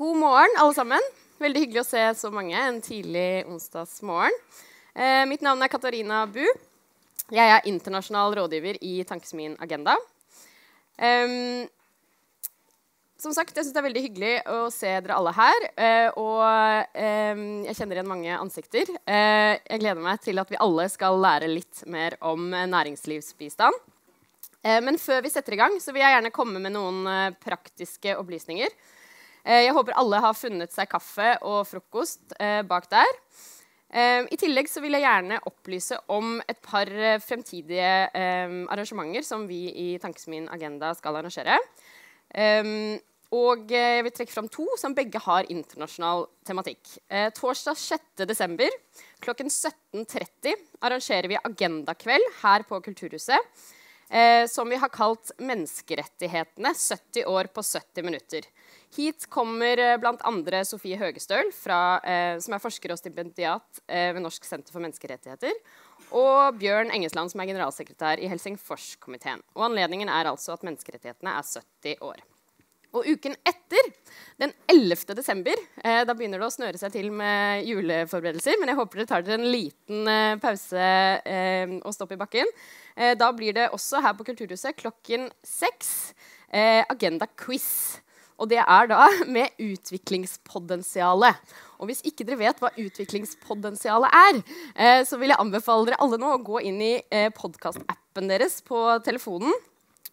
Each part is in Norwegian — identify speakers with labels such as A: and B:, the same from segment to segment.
A: God morgen, alle sammen. Veldig hyggelig å se så mange en tidlig onsdagsmorgen. Eh, mitt navn er Katarina Bu. Jeg er internasjonal rådgiver i Tankesmien Agenda. Um, som sagt, jeg synes Det er veldig hyggelig å se dere alle her. Eh, og jeg kjenner igjen mange ansikter. Uh, jeg gleder meg til at vi alle skal lære litt mer om næringslivsbistand. Uh, men før vi setter i gang, så vil jeg gjerne komme med noen praktiske opplysninger. Jeg håper alle har funnet seg kaffe og frokost bak der. Um, I tillegg så vil jeg gjerne opplyse om et par fremtidige arrangementer som vi i Tankesmien Agenda skal arrangere. Og jeg vil trekke fram to som begge har internasjonal tematikk. Uh, torsdag 6.12. klokken 17.30 arrangerer vi Agendakveld her på Kulturhuset. Som vi har kalt 'Menneskerettighetene 70 år på 70 minutter'. Hit kommer eh, bl.a. Sofie Høgestøl, fra, eh, som er forsker og stipendiat eh, ved Norsk senter for menneskerettigheter, og Bjørn Engesland, som er generalsekretær i Helsingforskomiteen. Og Anledningen er altså at menneskerettighetene er 70 år. Og uken etter, den 11. desember, eh, da begynner det å snøre seg til med juleforberedelser. Men jeg håper dere tar dere en liten eh, pause eh, og stopp i bakken. Eh, da blir det også her på Kulturhuset klokken seks Agenda Quiz. Og det er da med utviklingspotensialet. Og hvis ikke dere vet hva utviklingspotensialet er, eh, så vil jeg anbefale dere alle nå å gå inn i eh, podkastappen deres på telefonen.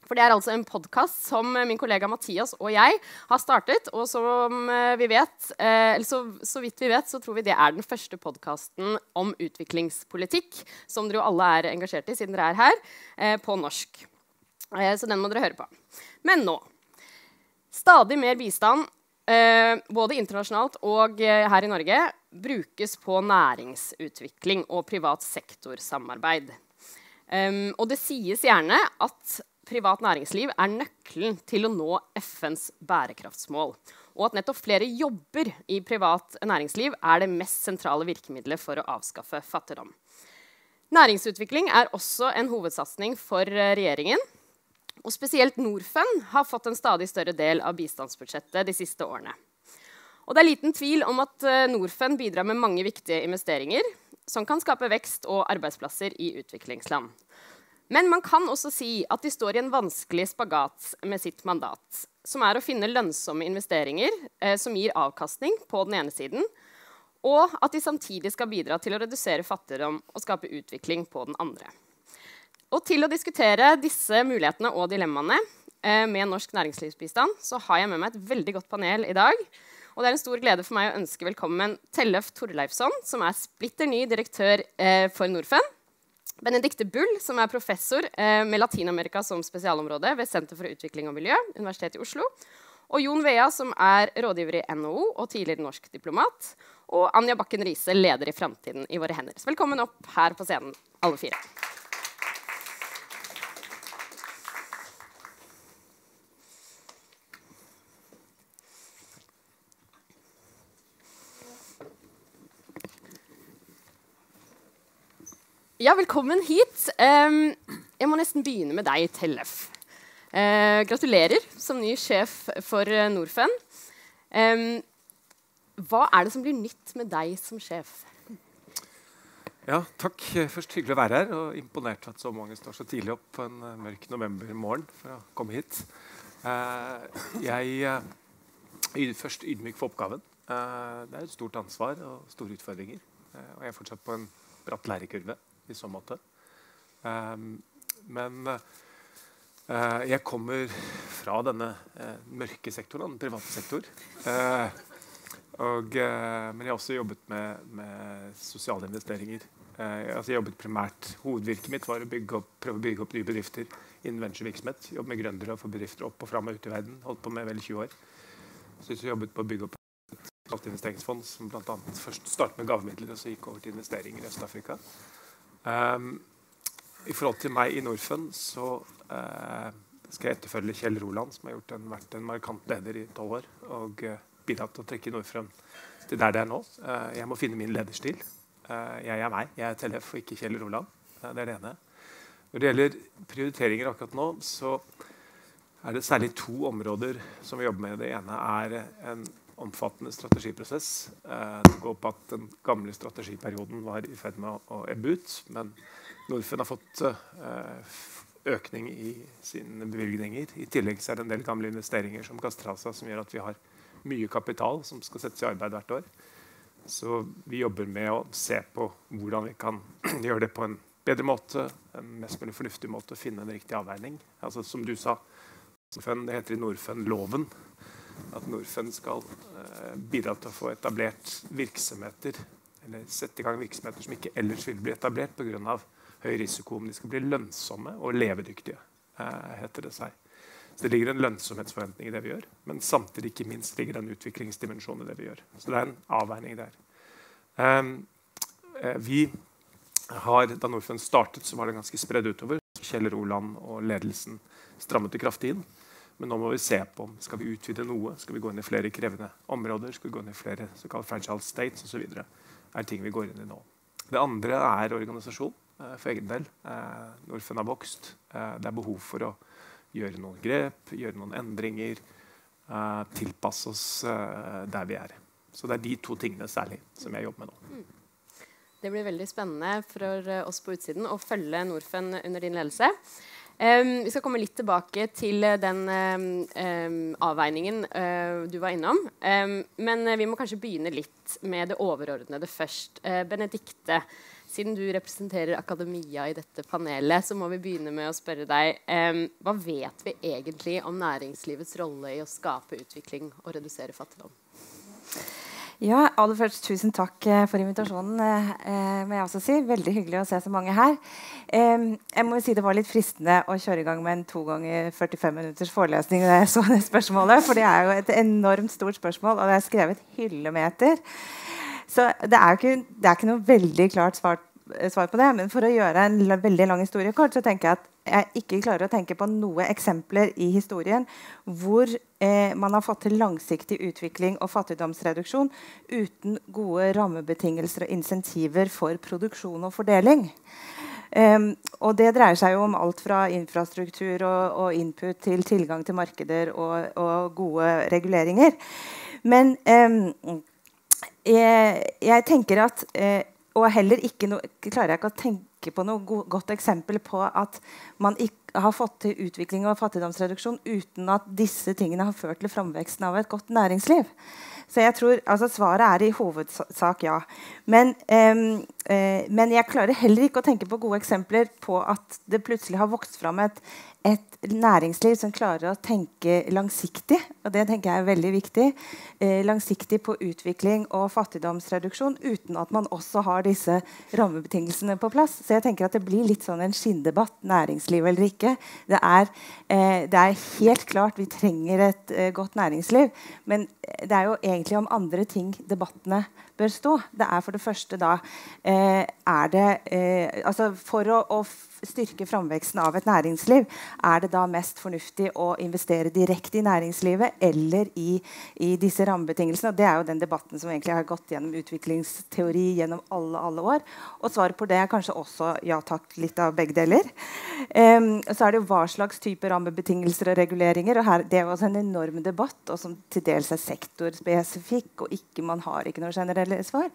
A: For det er altså en podkast som min kollega Mathias og jeg har startet. Og som eh, vi vet, eller så, så, vidt vi vet, så tror vi det er den første podkasten om utviklingspolitikk som dere jo alle er engasjert i, siden dere er her, eh, på norsk. Eh, så den må dere høre på. Men nå Stadig mer bistand, eh, både internasjonalt og eh, her i Norge, brukes på næringsutvikling og privat sektorsamarbeid. Um, og det sies gjerne at privat næringsliv er nøkkelen til å nå FNs bærekraftsmål. Og at nettopp flere jobber i privat næringsliv er det mest sentrale virkemidlet for å avskaffe fattigdom. Næringsutvikling er også en hovedsatsing for regjeringen. Og spesielt Norfund har fått en stadig større del av bistandsbudsjettet de siste årene. Og det er liten tvil om at eh, Norfund bidrar med mange viktige investeringer som kan skape vekst og arbeidsplasser i utviklingsland. Men man kan også si at de står i en vanskelig spagat med sitt mandat, som er å finne lønnsomme investeringer eh, som gir avkastning på den ene siden, og at de samtidig skal bidra til å redusere fattigdom og skape utvikling på den andre. Og til å diskutere disse mulighetene og dilemmaene eh, med norsk næringslivsbistand så har jeg med meg et veldig godt panel i dag. Og det er en stor glede for meg å ønske velkommen Tellef Torleifsson, som er splitter ny direktør eh, for Norfund. Benedicte Bull, som er professor eh, med Latin-Amerika som spesialområde ved Senter for utvikling og miljø, Universitetet i Oslo. Og Jon Vea, som er rådgiver i NHO og tidligere norsk diplomat. Og Anja Bakken Riise, leder i Framtiden i våre hender. Så velkommen opp her på scenen, alle fire. Ja, velkommen hit. Um, jeg må nesten begynne med deg, Tellef. Uh, gratulerer som ny sjef for uh, Norfund. Um, hva er det som blir nytt med deg som sjef?
B: Ja, takk. Først hyggelig å være her. Og imponert at så mange står så tidlig opp på en uh, mørk novembermorgen for å komme hit. Uh, jeg er først ydmyk for oppgaven. Det er et stort ansvar og store utfordringer. og jeg er fortsatt på en bratt lærekurve i så måte. Um, men uh, jeg kommer fra denne uh, mørke sektoren, den private sektor. Uh, og, men jeg har også jobbet med, med sosiale investeringer. altså jeg jobbet primært, Hovedvirket mitt var å opp, prøve å bygge opp nye bedrifter innen venturevirksomhet. Jobbe med gründere og få bedrifter opp og fram og ut i verden. Holdt på med vel 20 år. Så jeg jobbet på å bygge opp et investeringsfond som bl.a. først startet med gavemidler og så gikk over til investeringer i Øst-Afrika. Um, I forhold til meg i Norfund så uh, skal jeg etterfølge Kjell Roland, som har en, vært en markant leder i tolv år og uh, bidratt til å trekke Norfund til der det er nå. Uh, jeg må finne min lederstil. jeg er meg. Jeg er Tellef og ikke Kjell Roland. det er det ene. Når det gjelder prioriteringer akkurat nå, så er det særlig to områder som vi jobber med. Det ene er en omfattende strategiprosess. Eh, det går på at Den gamle strategiperioden var i ferd med å, ebbe ut. Men Norfund har fått eh, økning i sine bevilgninger. I tillegg er det en del gamle investeringer som Gastrasa som gjør at vi har mye kapital som skal settes i arbeid hvert år. Så vi jobber med å se på hvordan vi kan gjøre det på en bedre måte, en mest mulig fornuftig måte, å finne en riktig avveining. Altså, som du sa, det heter i Norfund-loven at Norfund skal eh, bidra til å få etablert virksomheter eller sette i gang virksomheter som ikke ellers vil bli etablert pga. høy risiko. Men de skal bli lønnsomme og levedyktige, eh, heter det seg. Så Det ligger en lønnsomhetsforventning i det vi gjør, men samtidig ikke minst ligger det en utviklingsdimensjon i det vi gjør. Så det er en avveining der. Um, vi har, Da Norfund startet, så var det ganske spredd utover. Kjell Roland og ledelsen strammet det kraftig inn. Men nå må vi se på om skal vi utvide noe. Skal vi gå inn i flere krevende områder? Skal vi gå inn i flere såkalt fragile states osv.? Er ting vi går inn i nå. Det andre er organisasjon eh, for egen del. Eh, Norfund har vokst. Eh, det er behov for å gjøre noen grep, gjøre noen endringer. Tilpasse oss der vi er. Så det er de to tingene særlig som jeg jobber med nå. Mm.
A: Det blir veldig spennende for oss på utsiden å følge Norfund under din ledelse. Um, vi skal komme litt tilbake til den um, avveiningen uh, du var innom. Um, men uh, vi må kanskje begynne litt med det overordnede først. Uh, Benedikte, siden du representerer akademia i dette panelet, så må vi begynne med å spørre deg hva vet vi egentlig om næringslivets rolle i å skape utvikling og redusere fattigdom?
C: Ja, aller først tusen takk eh, for invitasjonen. Eh, eh, må jeg også si. Veldig hyggelig å se så mange her. Eh, jeg må si Det var litt fristende å kjøre i gang med en to ganger 45 minutters forelesning. da jeg så det spørsmålet, For det er jo et enormt stort spørsmål, og det er skrevet hyllemeter. Så det er, ikke, det er ikke noe veldig klart svar Eh, svar på det. Men for å gjøre en veldig lang historie kort, så tenker jeg at jeg ikke klarer å tenke på noen eksempler i historien hvor eh, man har fått til langsiktig utvikling og fattigdomsreduksjon uten gode rammebetingelser og insentiver for produksjon og fordeling. Um, og det dreier seg jo om alt fra infrastruktur og, og input til tilgang til markeder og, og gode reguleringer. Men um, jeg, jeg, tenker at eh, og heller ikke no, klarer jeg ikke å tenke på noe go godt eksempel på at man ikke har fått til utvikling og fattigdomsreduksjon uten at disse tingene har ført til framveksten av et godt næringsliv. Så jeg tror, altså Svaret er i hovedsak ja. Men, um, uh, men jeg klarer heller ikke å tenke på gode eksempler på at det plutselig har vokst fram et, et næringsliv som klarer å tenke langsiktig. Og det tenker jeg er veldig viktig. Eh, langsiktig på utvikling og fattigdomsreduksjon uten at man også har disse rammebetingelsene på plass. Så jeg tenker at det blir litt sånn en skinndebatt. Næringsliv eller ikke. Det er, eh, det er helt klart vi trenger et eh, godt næringsliv. Men det er jo egentlig om andre ting debattene bør stå. Det er for det første da eh, er det eh, altså For å, å styrke framveksten av et næringsliv, er det da mest fornuftig å investere direkte i næringslivet eller i, i disse rammebetingelsene? Og det er jo den debatten som egentlig har gått gjennom utviklingsteori gjennom alle, alle år. Og svaret på det er kanskje også ja takk, litt av begge deler. Um, så er det jo hva slags type rammebetingelser og reguleringer. og her, Det er jo også en enorm debatt, og som til dels er sektorspesifikk, og ikke, man har ikke noe svar.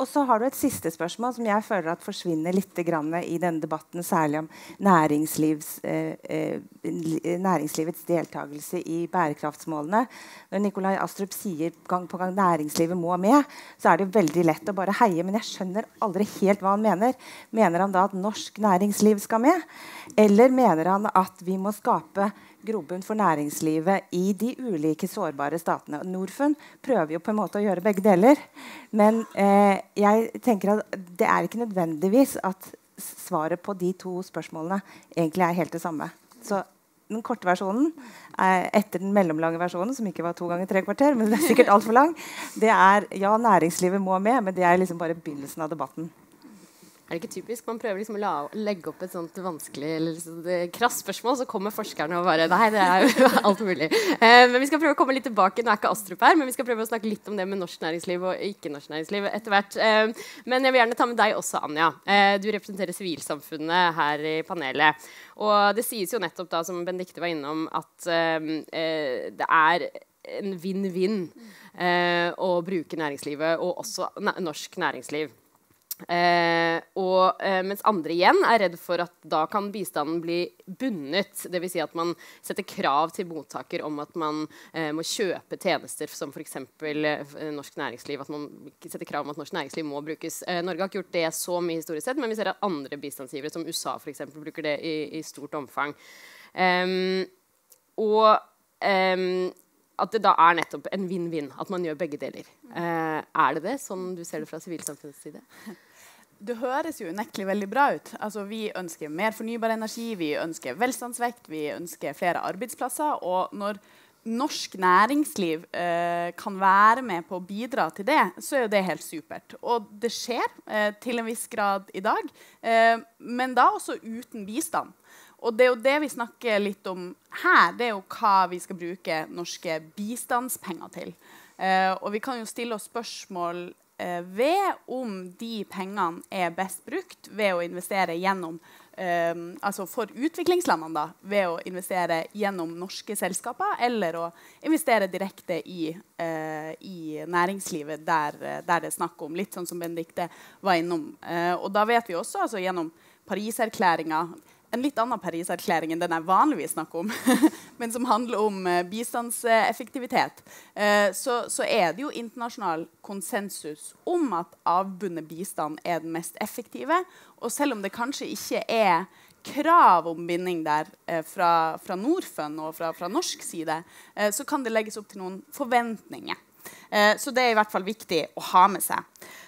C: Og så har du et siste spørsmål som jeg føler at forsvinner litt i denne debatten, særlig om næringslivs, eh, eh, næringslivets deltakelse i bærekraftsmålene. Når Nikolai Astrup sier gang på gang næringslivet må med, så er det veldig lett å bare heie. Men jeg skjønner aldri helt hva han mener. Mener han da at norsk næringsliv skal med? Eller mener han at vi må skape grobunn for næringslivet i de ulike sårbare statene. Norfund prøver jo på en måte å gjøre begge deler. Men eh, jeg tenker at det er ikke nødvendigvis at svaret på de to spørsmålene egentlig er helt det samme. Så den korte versjonen eh, etter den mellomlange versjonen, som ikke var to ganger tre kvarter, men det er sikkert altfor lang, det er ja, næringslivet må med, men det er liksom bare begynnelsen av debatten.
A: Er det ikke typisk? Man prøver liksom å la, legge opp et sånt vanskelig eller sånt, krass spørsmål, så kommer forskerne og bare Nei, det er jo alt mulig. Eh, men vi skal prøve å komme litt tilbake. Nå er ikke Astrup her, men vi skal prøve å snakke litt om det med norsk næringsliv og ikke-norsk næringsliv etter hvert. Eh, men jeg vil gjerne ta med deg også, Anja. Eh, du representerer sivilsamfunnet her i panelet. Og det sies jo nettopp, da, som Benedicte var innom, at eh, eh, det er en vinn-vinn eh, å bruke næringslivet, og også norsk næringsliv. Eh, og, eh, mens andre igjen er redd for at da kan bistanden bli bundet. Dvs. Si at man setter krav til mottaker om at man eh, må kjøpe tjenester som f.eks. Eh, norsk næringsliv. At man setter krav om at norsk næringsliv må brukes. Eh, Norge har ikke gjort det så mye historisk sett, men vi ser at andre bistandsgivere, som USA for eksempel, bruker det i, i stort omfang. Um, og um, at det da er nettopp en vinn-vinn. At man gjør begge deler. Eh, er det det, sånn du ser det fra sivilsamfunnets side?
D: Det høres jo unektelig veldig bra ut. Altså, vi ønsker mer fornybar energi, vi ønsker velstandsvekt, vi ønsker flere arbeidsplasser. Og når norsk næringsliv eh, kan være med på å bidra til det, så er jo det helt supert. Og det skjer eh, til en viss grad i dag, eh, men da også uten bistand. Og det er jo det vi snakker litt om her. Det er jo hva vi skal bruke norske bistandspenger til. Eh, og vi kan jo stille oss spørsmål eh, ved om de pengene er best brukt ved å investere gjennom eh, Altså for utviklingslandene, da, ved å investere gjennom norske selskaper, eller å investere direkte i, eh, i næringslivet der, der, det er snakk om. Litt sånn som Benedicte var innom. Eh, og da vet vi også, altså gjennom Pariserklæringa en litt annen Paris-erklæring enn den jeg vanligvis snakker om, men som handler om uh, bistandseffektivitet, uh, så, så, er det jo internasjonal konsensus om at avbundet bistand er den mest effektive. Og selv om det kanskje ikke er krav om binding der uh, fra, fra Norfund og fra, fra norsk side, så kan det legges opp til noen forventninger. så det er i hvert fall viktig å ha med seg.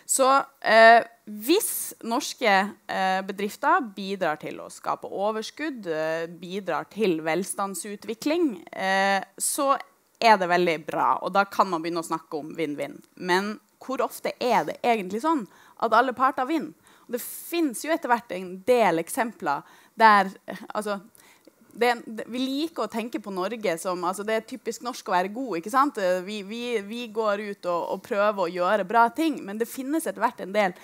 D: Så eh, hvis norske eh, bedrifter bidrar til å skape overskudd, eh, bidrar til velstandsutvikling, eh, så er det veldig bra. Og da kan man begynne å snakke om vinn-vinn. Men hvor ofte er det egentlig sånn at alle parter vinner? Det fins jo etter hvert en del eksempler der eh, altså, det, vi liker å tenke på Norge som altså Det er typisk norsk å være god. ikke sant? Vi, vi, vi går ut og, og, prøver å gjøre bra ting, men det finnes etter hvert en del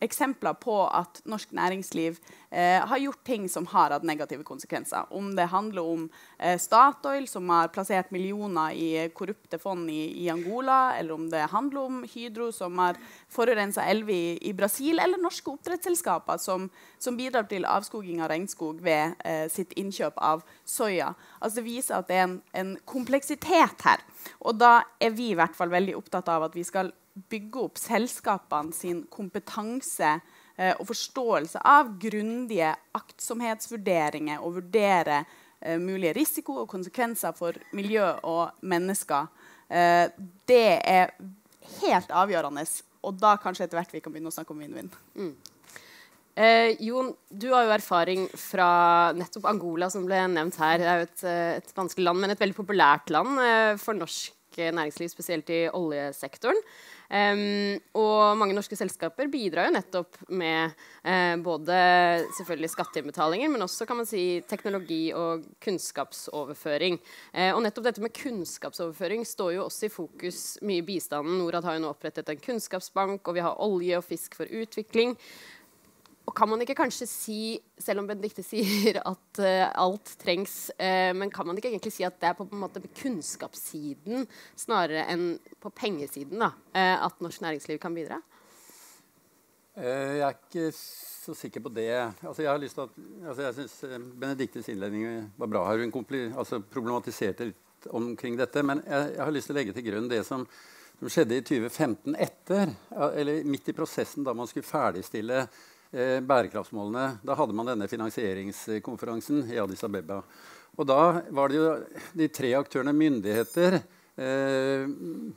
D: eksempler på at norsk næringsliv eh, har gjort ting som har hatt negative konsekvenser. Om det handler om eh, Statoil, som har plassert millioner i korrupte fond i, i, Angola, eller om det handler om Hydro, som har forurensa elver i, i, Brasil, eller norske oppdrettsselskaper som, som, bidrar til avskoging av regnskog ved eh, sitt innkjøp av soya. Altså det viser at det er en, en kompleksitet her. Og da er vi i hvert fall veldig opptatt av at vi skal bygge opp selskapene sin kompetanse eh, og forståelse av grundige aktsomhetsvurderinger og vurdere eh, mulige risiko og konsekvenser for miljø og mennesker. Eh, det er helt avgjørende. Og da kanskje etter hvert vi kan begynne å snakke om vinn-vinn. Mm.
A: Eh, Jon, du har jo erfaring fra nettopp Angola, som ble nevnt her. Det er jo et, eh, et vanskelig land, men et veldig populært land eh, for norsk næringsliv, spesielt i oljesektoren. Um, og mange norske selskaper bidrar jo nettopp med uh, både selvfølgelig skatteinnbetalinger, men også kan man si teknologi og kunnskapsoverføring. Uh, og nettopp dette med kunnskapsoverføring står jo også i fokus mye i bistanden. Norad har jo nå opprettet en kunnskapsbank, og vi har olje og fisk for utvikling. Og kan man ikke kanskje si, selv om Benedicte sier at uh, alt trengs, uh, men kan man ikke egentlig si at det er på, på en måte kunnskapssiden snarere enn på pengesiden da, uh, at norsk næringsliv kan bidra?
E: jeg er ikke så sikker på det. Altså, jeg har lyst til at, altså, jeg syns Benedictes innledning var bra. Hun altså, problematiserte litt omkring dette. Men jeg, jeg har lyst til å legge til grunn det som som skjedde i 2015 etter, eller midt i prosessen da man skulle ferdigstille eh, bærekraftsmålene. Da hadde man denne finansieringskonferansen i Addis Abeba. Og da var det jo de tre aktørene myndigheter, eh,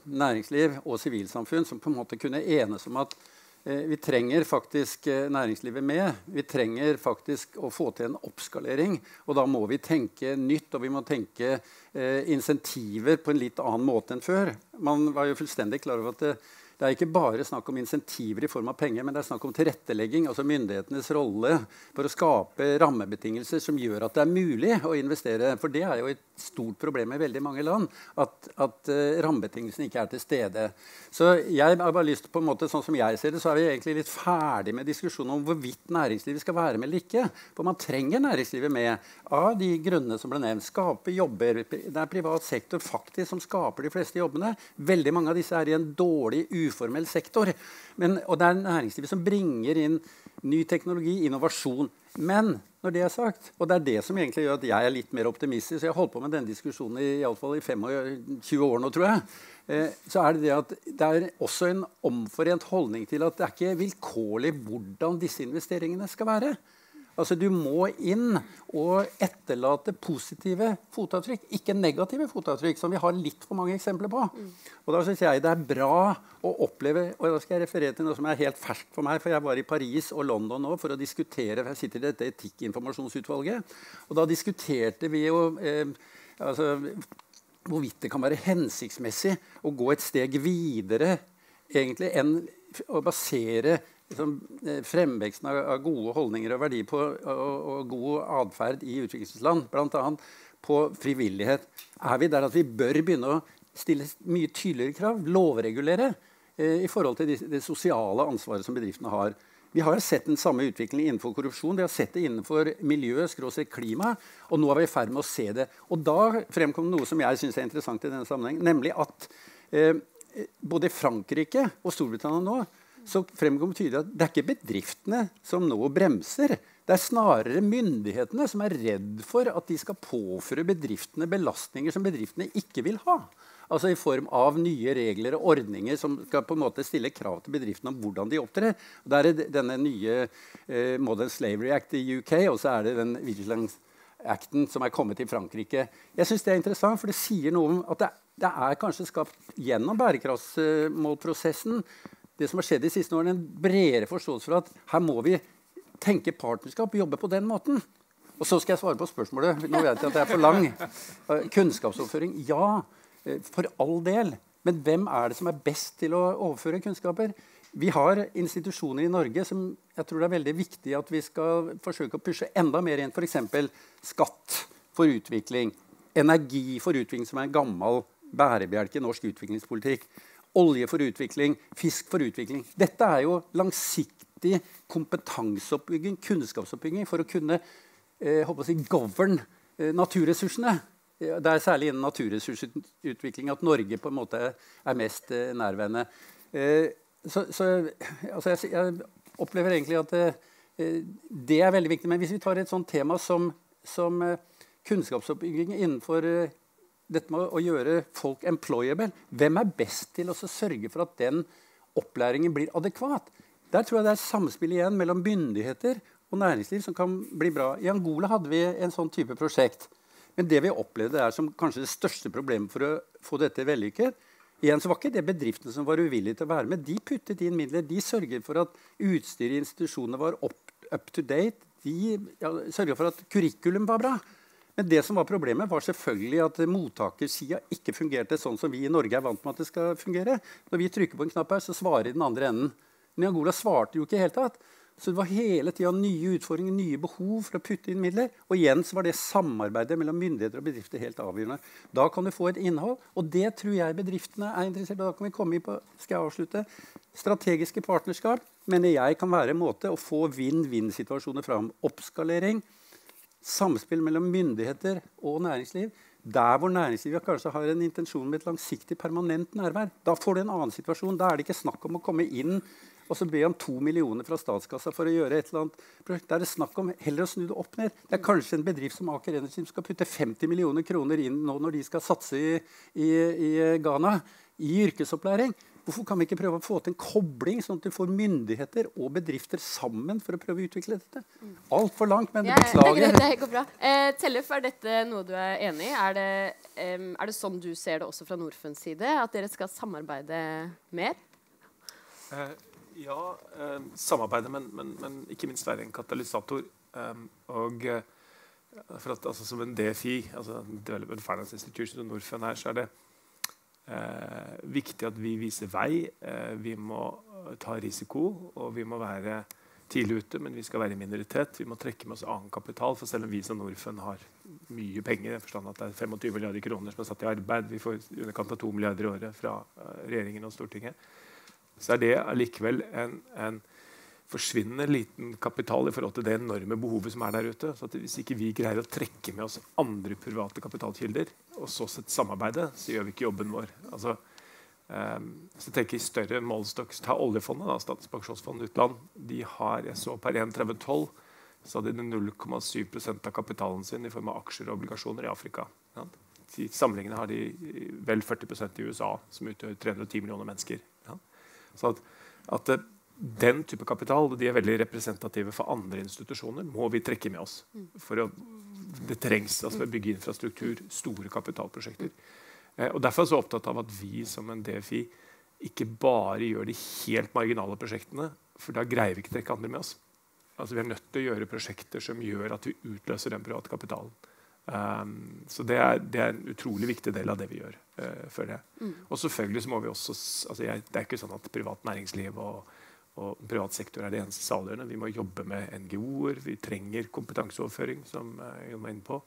E: næringsliv og sivilsamfunn som på en måte kunne enes om at eh, vi trenger faktisk eh, næringslivet med. Vi trenger faktisk å få til en oppskalering. Og da må vi tenke nytt, og vi må tenke eh, insentiver på en litt annen måte enn før. Man var jo fullstendig klar over at det, det er ikke bare snakk om insentiver i form av penger, men det er snakk om tilrettelegging, altså myndighetenes rolle for å skape rammebetingelser som gjør at det er mulig å investere. For det er jo et stort problem i veldig mange land at, at uh, rammebetingelsene ikke er til stede. Så jeg har bare lyst på en måte, sånn som jeg ser det, så er vi egentlig litt ferdig med diskusjonen om hvorvidt næringslivet skal være med eller ikke. For man trenger næringslivet med av de grunnene som ble nevnt. Skape jobber. Det er privat sektor faktisk som skaper de fleste jobbene. Veldig mange av disse er i en dårlig uformell sektor. Men, og det er næringslivet som bringer inn ny teknologi, innovasjon. Men når det er sagt, og det er det som egentlig gjør at jeg er litt mer optimistisk Jeg har holdt på med denne diskusjonen i, i, fall i 25 år nå, tror jeg. Eh, så er det det at det er også en omforent holdning til at det er ikke vilkårlig hvordan disse investeringene skal være. Altså Du må inn og etterlate positive fotavtrykk, ikke negative fotavtrykk, som vi har litt for mange eksempler på. Mm. Og Da syns jeg det er bra å oppleve og Da skal jeg referere til noe som er helt ferskt for meg. for Jeg var i Paris og London nå for å diskutere for Jeg sitter i dette etikkinformasjonsutvalget. Og da diskuterte vi jo eh, altså, hvorvidt det kan være hensiktsmessig å gå et steg videre egentlig enn å basere liksom, eh, fremveksten av, av, gode holdninger og verdier på, og, og god atferd i utviklingsland, bl.a. på frivillighet, er vi der at vi bør begynne å stille mye tydeligere krav, lovregulere, eh, i forhold til det, sosiale ansvaret som bedriftene har. Vi har sett den samme utviklingen innenfor korrupsjon. Vi har sett det innenfor miljø, klima, og nå er vi i ferd med å se det. Og da fremkom noe som jeg syns er interessant i denne sammenheng, nemlig at eh, både Frankrike og Storbritannia nå så fremkommer tydelig at det er ikke bedriftene som nå bremser. Det er snarere myndighetene som er redd for at de skal påføre bedriftene belastninger som bedriftene ikke vil ha. Altså i form av nye regler og ordninger som skal på en måte stille krav til bedriftene om hvordan de opptrer. Der er denne nye eh, Modern Slavery Act i UK, og så er det den Vigilance Acten som er kommet i Frankrike. Jeg synes Det er interessant, for det sier noe om at det, det er kanskje skapt gjennom bærekraftsmålprosessen det som har skjedd de siste årene, en bredere forståelse for at her må vi tenke partnerskap jobbe på den måten. Og så skal jeg svare på spørsmålet. Nå vet jeg at det er for lang. Eh, kunnskapsoverføring. Ja, eh, for all del. Men hvem er det som er best til å overføre kunnskaper? Vi har institusjoner i Norge som jeg tror det er veldig viktig at vi skal forsøke å pushe enda mer inn. F.eks. skatt for utvikling. Energi for utvikling, som er en gammel bærebjelke i norsk utviklingspolitikk olje for utvikling, fisk for utvikling. Dette er jo langsiktig kompetanseoppbygging, kunnskapsoppbygging, for å kunne eh, si, govern eh, naturressursene. Det er særlig innen naturressursutvikling at Norge på en måte er mest eh, nærværende. Eh, så, så altså jeg, jeg, opplever egentlig at eh, det er veldig viktig. Men hvis vi tar et sånt tema som, som eh, kunnskapsoppbygging innenfor dette med å gjøre folk employable. Hvem er best til å sørge for at den opplæringen blir adekvat? Der tror jeg det er samspill igjen mellom myndigheter og næringsliv som kan bli bra. I Angola hadde vi en sånn type prosjekt. Men det vi opplevde er som kanskje det største problemet for å få dette vellykket, igjen så var ikke det bedriftene som var uvillige til å være med. De puttet inn midler. De sørget for at utstyret i institusjonene var up, up to date. De ja, sørget for at kurrikulum var bra. Men det som var problemet var selvfølgelig at mottakersida ikke fungerte sånn som vi i Norge er vant med at det skal fungere. Når vi trykker på en knapp her, så svarer den andre enden. Men Angola svarte jo ikke i hele tatt. Så det var hele tida nye utfordringer, nye behov for å putte inn midler. Og igjen så var det samarbeidet mellom myndigheter og bedrifter helt avgjørende. Da kan du få et innhold, og det tror jeg bedriftene er interessert i. Da kan vi komme inn på skal jeg avslutte, strategiske partnerskap mener jeg kan være en måte å få vinn-vinn-situasjoner fram. Oppskalering samspill mellom myndigheter og næringsliv. Der hvor næringslivet kanskje har en intensjon med et langsiktig, permanent nærvær. Da får du en annen situasjon. Da er det ikke snakk om å komme inn og så be om to millioner fra statskassa for å gjøre et eller annet prosjekt. Da er det snakk om heller å snu det opp ned. Det er kanskje en bedrift som Aker Energy som skal putte 50 millioner kroner inn nå når de skal satse i, i, i Ghana i yrkesopplæring. Hvorfor kan vi ikke prøve å få til en kobling, sånn at vi får myndigheter og bedrifter sammen for å prøve å utvikle dette? Altfor langt, men ja, beklager.
A: Det, det går bra. Eh, Tellef, er dette noe du er enig i? Er det, um, er det sånn du ser det også fra Norfunds side? At dere skal samarbeide mer?
B: Eh, ja, eh, samarbeide, men, men, men, ikke minst være en katalysator. Um, og uh, for at, altså, Som en DFI, altså Development Finance Institution og Norfund her, så er det eh, viktig at vi viser vei. Eh, vi må ta risiko, og vi må være tidlig ute, men vi skal være i minoritet. Vi må trekke med oss annen kapital. For selv om vi som Norfund har mye penger, i forstand at det er 25 milliarder kroner som er satt i arbeid, vi får i underkant av 2 milliarder i året fra uh, regjeringen og Stortinget, så er det allikevel en, en forsvinnende liten kapital i forhold til det enorme behovet som er der ute. Så hvis ikke vi greier å trekke med oss andre private kapitalkilder, og så sett samarbeide, så gjør vi ikke jobben vår. Altså, um, så tenker jeg større målestokk, Ta oljefondet, da, Statens pensjonsfond utland. De har, jeg så Per 1.3012 så hadde de 0,7% av kapitalen sin i form av aksjer og obligasjoner i Afrika. Ja. Sammenlignende har de vel 40% i USA, som utgjør 310 millioner mennesker. Ja. Så at, at den type kapital de er veldig representative for andre institusjoner, må vi trekke med oss. For å, det trengs altså for å bygge infrastruktur, store kapitalprosjekter. Eh, og Derfor er jeg så opptatt av at vi som en DFI ikke bare gjør de helt marginale prosjektene, for da greier vi ikke å trekke andre med oss. Altså Vi er nødt til å gjøre prosjekter som gjør at vi utløser den private kapitalen. Um, så det er, det er, en utrolig viktig del av det vi gjør. Uh, for det. Mm. Og selvfølgelig så må vi også altså jeg, Det er ikke sånn at privat næringsliv og og privat sektor er det eneste saliggjørende. Vi må jobbe med NGO-er. Vi trenger kompetanseoverføring, som jeg eh, var inne på.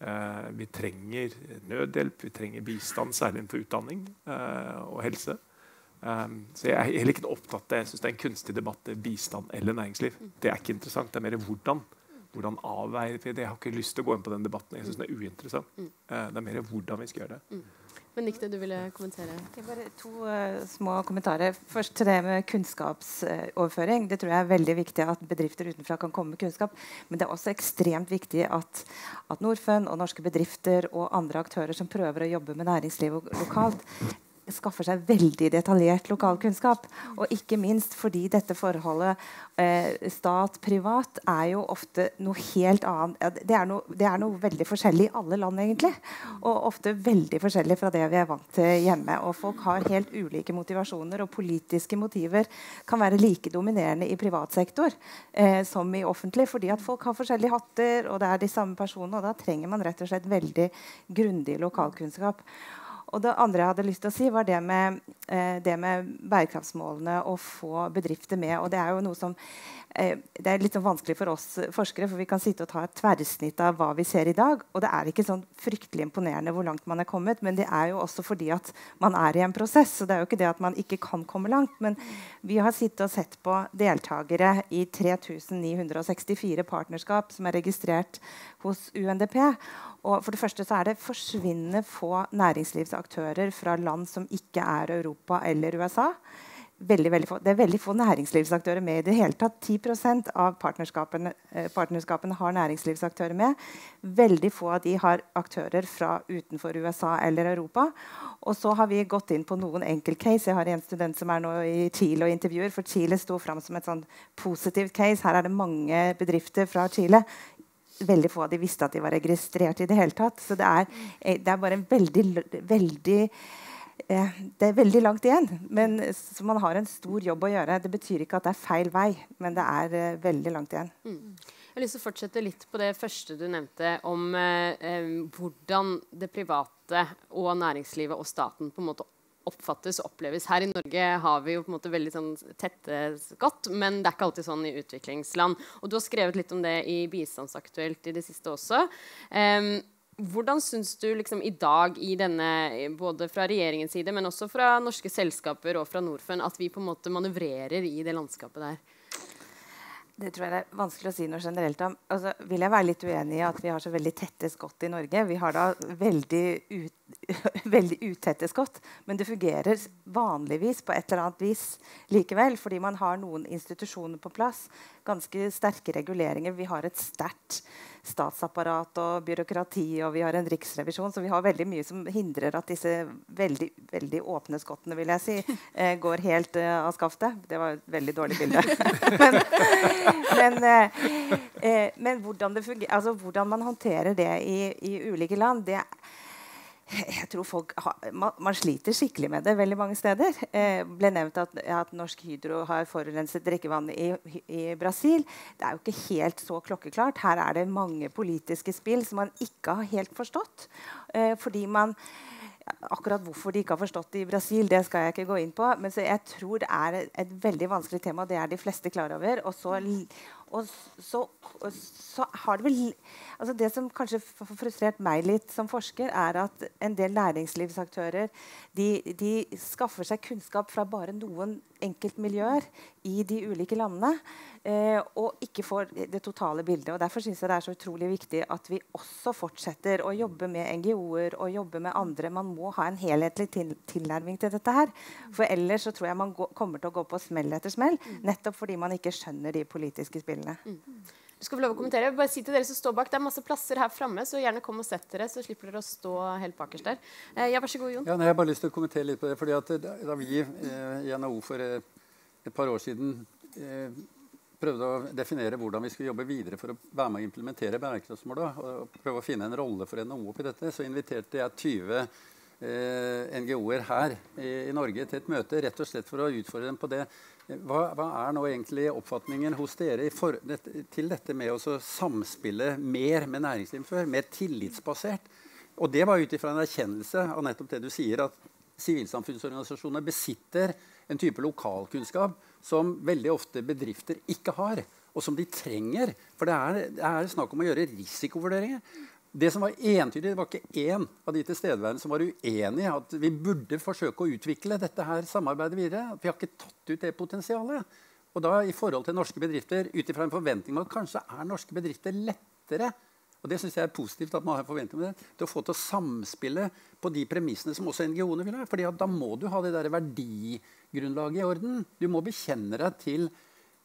B: Uh, vi trenger nødhjelp, vi trenger bistand, særlig innenfor utdanning uh, og helse. Så Jeg er heller ikke opptatt av Jeg synes det er en kunstig debatt bistand eller næringsliv. Det er ikke interessant. Det er mer hvordan. Hvordan avveier vi det? Jeg har ikke lyst til å gå inn på den debatten. Jeg synes det er uinteressant. Uh, det er mer hvordan vi skal gjøre det.
A: Benedicte, du ville kommentere?
C: Det er bare to uh, små kommentarer. Først til det med kunnskapsoverføring. Det tror jeg er veldig viktig at bedrifter utenfra kan komme med kunnskap. Men det er også ekstremt viktig at, at Norfund og norske bedrifter og andre aktører som prøver å jobbe med næringslivet lokalt, skaffer seg veldig detaljert lokalkunnskap. Og ikke minst fordi dette forholdet eh, stat-privat er jo ofte noe helt annet det er, noe, det er, noe, veldig forskjellig i alle land, egentlig. Og ofte veldig forskjellig fra det vi er vant til hjemme. Og folk har helt ulike motivasjoner, og politiske motiver kan være like dominerende i privat sektor eh, som i offentlig, fordi at folk har forskjellige hatter, og det er de samme personene. Og da trenger man rett og slett veldig grundig lokalkunnskap. Og det andre jeg hadde lyst til å si, var det med, eh, det med bærekraftsmålene å få bedrifter med. Og det er jo noe som eh, det er litt sånn vanskelig for oss forskere, for vi kan sitte og ta et tverrsnitt av hva vi ser i dag. Og det er ikke sånn fryktelig imponerende hvor langt man er kommet, men det er jo også fordi at man er i en prosess. Så det er jo ikke det at man ikke kan komme langt. Men vi har sittet og sett på deltakere i 3964 partnerskap som er registrert hos UNDP. Og for det første så er det forsvinnende få næringslivsaktører fra land som ikke er Europa eller USA. Veldig, veldig. Det er veldig få næringslivsaktører med i det hele tatt. 10 av partnerskapene, eh, partnerskapene, har næringslivsaktører med. Veldig få av de har aktører fra utenfor USA eller Europa. Og så har vi gått inn på noen enkeltcase. Jeg har en student som er nå i Chile og intervjuer. For Chile sto fram som et sånn positivt case. Her er det mange bedrifter fra Chile veldig få av de visste at de var registrert i det hele tatt. Så det er, eh, det er bare en veldig, veldig eh, det er veldig langt igjen. Men, så man har en stor jobb å gjøre. Det betyr ikke at det er feil vei, men det er uh, veldig langt igjen. Mm.
A: Jeg har lyst til å fortsette litt på det første du nevnte, om uh, um, hvordan det private og næringslivet og staten på en måte oppfattes og oppleves. Her i Norge har vi jo på en måte veldig sånn tette skott, men det er ikke alltid sånn i utviklingsland. Og du har skrevet litt om det i Bistandsaktuelt i det siste også. Um, hvordan syns du liksom, i dag, i denne, både fra regjeringens side, men også fra norske selskaper og fra Norfund, at vi på en måte manøvrerer i det landskapet der?
C: Det tror jeg det er vanskelig å si noe generelt om. Altså, vil jeg være litt uenig i at vi har så veldig tette skott i Norge. Vi har da veldig, ut, veldig utette skott, men det fungerer vanligvis på et eller annet vis likevel. Fordi man har noen institusjoner på plass. Ganske sterke reguleringer. Vi har et sterkt statsapparat og byråkrati, og vi har en riksrevisjon. Så vi har veldig mye som hindrer at disse veldig, veldig åpne skottene vil jeg si, eh, går helt eh, av skaftet. Det var et veldig dårlig bilde. men, men, eh, eh, men hvordan, altså, hvordan, man håndterer det i, i ulike land, det jeg tror folk har, man, man, sliter skikkelig med det veldig mange steder. Eh, ble nevnt at, at, Norsk Hydro har forurenset drikkevann i, i, Brasil. Det er jo ikke helt så klokkeklart. Her er det mange politiske spill som man ikke har helt forstått. Eh, fordi man akkurat hvorfor de ikke har forstått det i Brasil, det skal jeg ikke gå inn på. Men jeg tror det er et, et veldig vanskelig tema, det er de fleste klar over. Og så, og så, så har det vel altså Det som kanskje har frustrert meg litt som forsker, er at en del næringslivsaktører de, de skaffer seg kunnskap fra bare noen enkeltmiljøer i de ulike landene. Eh, og ikke får det totale bildet. og Derfor synes jeg det er så utrolig viktig at vi også fortsetter å jobbe med NGO-er og jobbe med andre. Man må ha en helhetlig til tilnærming til dette. her, For ellers så tror jeg man går, kommer til å gå på smell etter smell. Nettopp fordi man ikke skjønner de politiske spillene.
A: Mm. Du skal få lov å kommentere. Bare si til dere som står bak, Det er masse plasser her framme, så gjerne kom og sett dere. Så slipper dere å stå helt bakerst der. Eh, ja, vær så god, Jon.
E: Ja, nei, jeg har bare lyst til å kommentere litt på det. fordi at Da vi eh, i NHO for eh, et par år siden eh, prøvde å definere hvordan vi skulle jobbe videre for å være med å implementere bærekraftsmåla, og prøve å finne en rolle for NHO oppi dette, så inviterte jeg 20 eh, NGO-er her i, i, Norge til et møte rett og slett for å utfordre dem på det. Hva, hva er nå egentlig oppfatningen hos dere for, til dette med å samspille mer med næringslivet før? Mer tillitsbasert? Og det var ut ifra en erkjennelse av nettopp det du sier, at sivilsamfunnsorganisasjonene besitter en type lokalkunnskap som veldig ofte bedrifter ikke har, og som de trenger. For det er, det er snakk om å gjøre risikovurderinger. Det som var entydig, det var ikke én av de tilstedeværende som var uenig i at vi burde forsøke å utvikle dette her samarbeidet videre. Vi har ikke tatt ut det potensialet. Og da i forhold til norske bedrifter, ut ifra en forventning om at kanskje er norske bedrifter lettere og det synes jeg er positivt at man har forventning med det, til å få til å samspille på de premissene som også NGO-ene vil ha. fordi da må du ha det der verdigrunnlaget i orden. Du må bekjenne deg til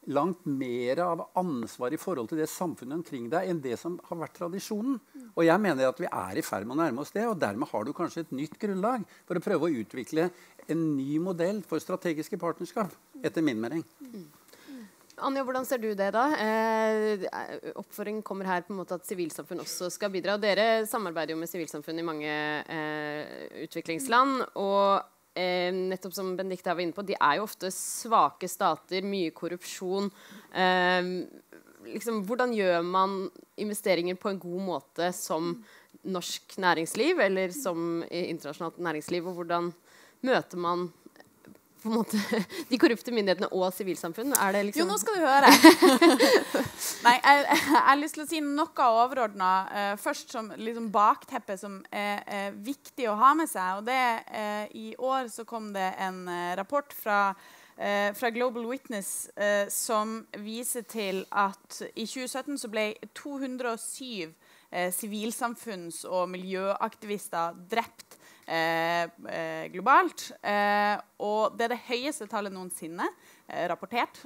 E: langt mer av ansvar i forhold til det samfunnet omkring deg enn det som har vært tradisjonen. Og jeg mener at vi er i ferd med å nærme oss det, og dermed har du kanskje et nytt grunnlag for å prøve å utvikle en ny modell for strategiske partnerskap, etter min mening.
A: Anja, hvordan ser du det, da? Eh, oppfordringen kommer her på en måte at sivilsamfunn også skal bidra. Dere samarbeider jo med sivilsamfunn i mange eh, utviklingsland. og eh, nettopp som Benedicte var inne på, de er jo ofte svake stater, mye korrupsjon. Eh, liksom, hvordan gjør man investeringer på en god måte som norsk næringsliv eller som internasjonalt næringsliv? Og hvordan møter man på en måte, de korrupte myndighetene og sivilsamfunn?
D: Liksom jo, nå skal du høre. Nei, jeg, jeg, har lyst til å si noe overordna uh, først som liksom bakteppe som er, er, viktig å ha med seg. Og det, uh, I år så kom det en uh, rapport fra, fra Global Witness som viser til at i 2017 så ble 207 sivilsamfunns- og miljøaktivister drept Eh, eh, globalt. Eh, og det er det høyeste tallet noensinne rapportert.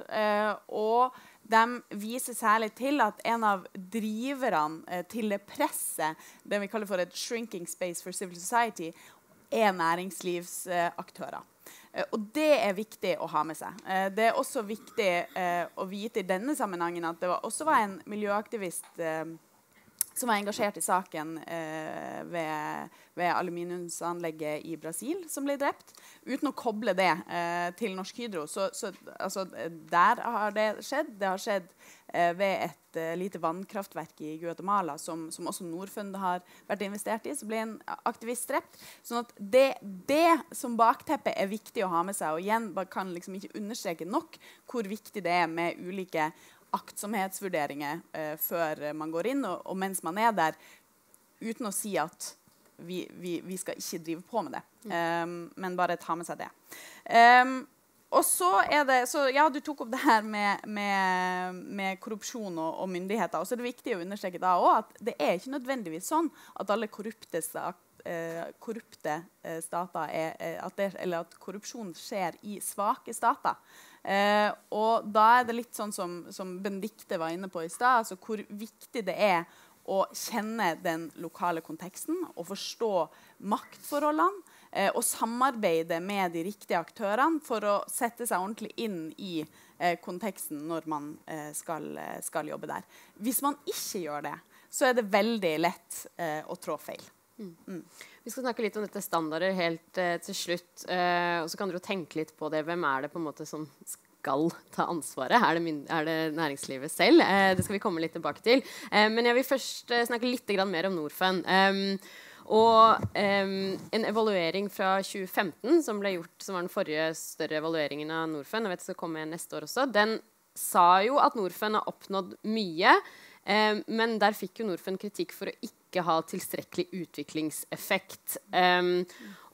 D: og de viser særlig til at en av driverne til det presset, det vi kaller for et 'shrinking space for civil society', er næringslivsaktører. Og det er viktig å ha med seg. det er også viktig å vite i denne sammenhengen at det også var en miljøaktivist som var engasjert i saken eh, ved, ved, aluminiumsanlegget i Brasil, som ble drept. Uten å koble det eh, til Norsk Hydro. Så, så altså, der har det skjedd. Det har skjedd eh, ved et eh, lite vannkraftverk i Guatemala, som, som, også Norfund har vært investert i. Så ble en aktivist drept. sånn at det, det, som bakteppe er viktig å ha med seg. Og igjen kan liksom ikke understreke nok hvor viktig det er med ulike aktsomhetsvurderinger eh, før man går inn, og, og, mens man er der, uten å si at vi, vi, vi skal ikke drive på med det. Um, men bare ta med seg det. Um, og så er det, så ja, Du tok opp det her med, med, med korrupsjon og, og, myndigheter. og så er det viktig å understreke da også at det er ikke nødvendigvis sånn at alle korrupte, uh, korrupte uh, stater er, at det, eller at korrupsjon skjer i svake stater. Eh, og da er det litt sånn som, som Benedicte var inne på i stad, altså hvor viktig det er å kjenne den lokale konteksten og forstå maktforholdene. Eh, og samarbeide med de riktige aktørene for å sette seg ordentlig inn i eh, konteksten når man eh, skal, eh, skal, jobbe der. Hvis man ikke gjør det, så er det veldig lett eh, å trå feil. Mm.
A: Mm. Vi skal snakke litt om dette standarder helt uh, til slutt. Uh, og så kan dere tenke litt på det. Hvem er det på en måte som skal ta ansvaret? Er det, er det næringslivet selv? Uh, det skal vi komme litt tilbake til. men jeg vil først snakke litt mer om Norfund. Um, Og en evaluering fra 2015 som ble gjort, som var den forrige større evalueringen av Norfund, jeg vet det skal komme neste år også, den sa jo at Norfund har oppnådd mye. Men der fikk jo Norfund kritikk for å ikke ha tilstrekkelig utviklingseffekt. Um,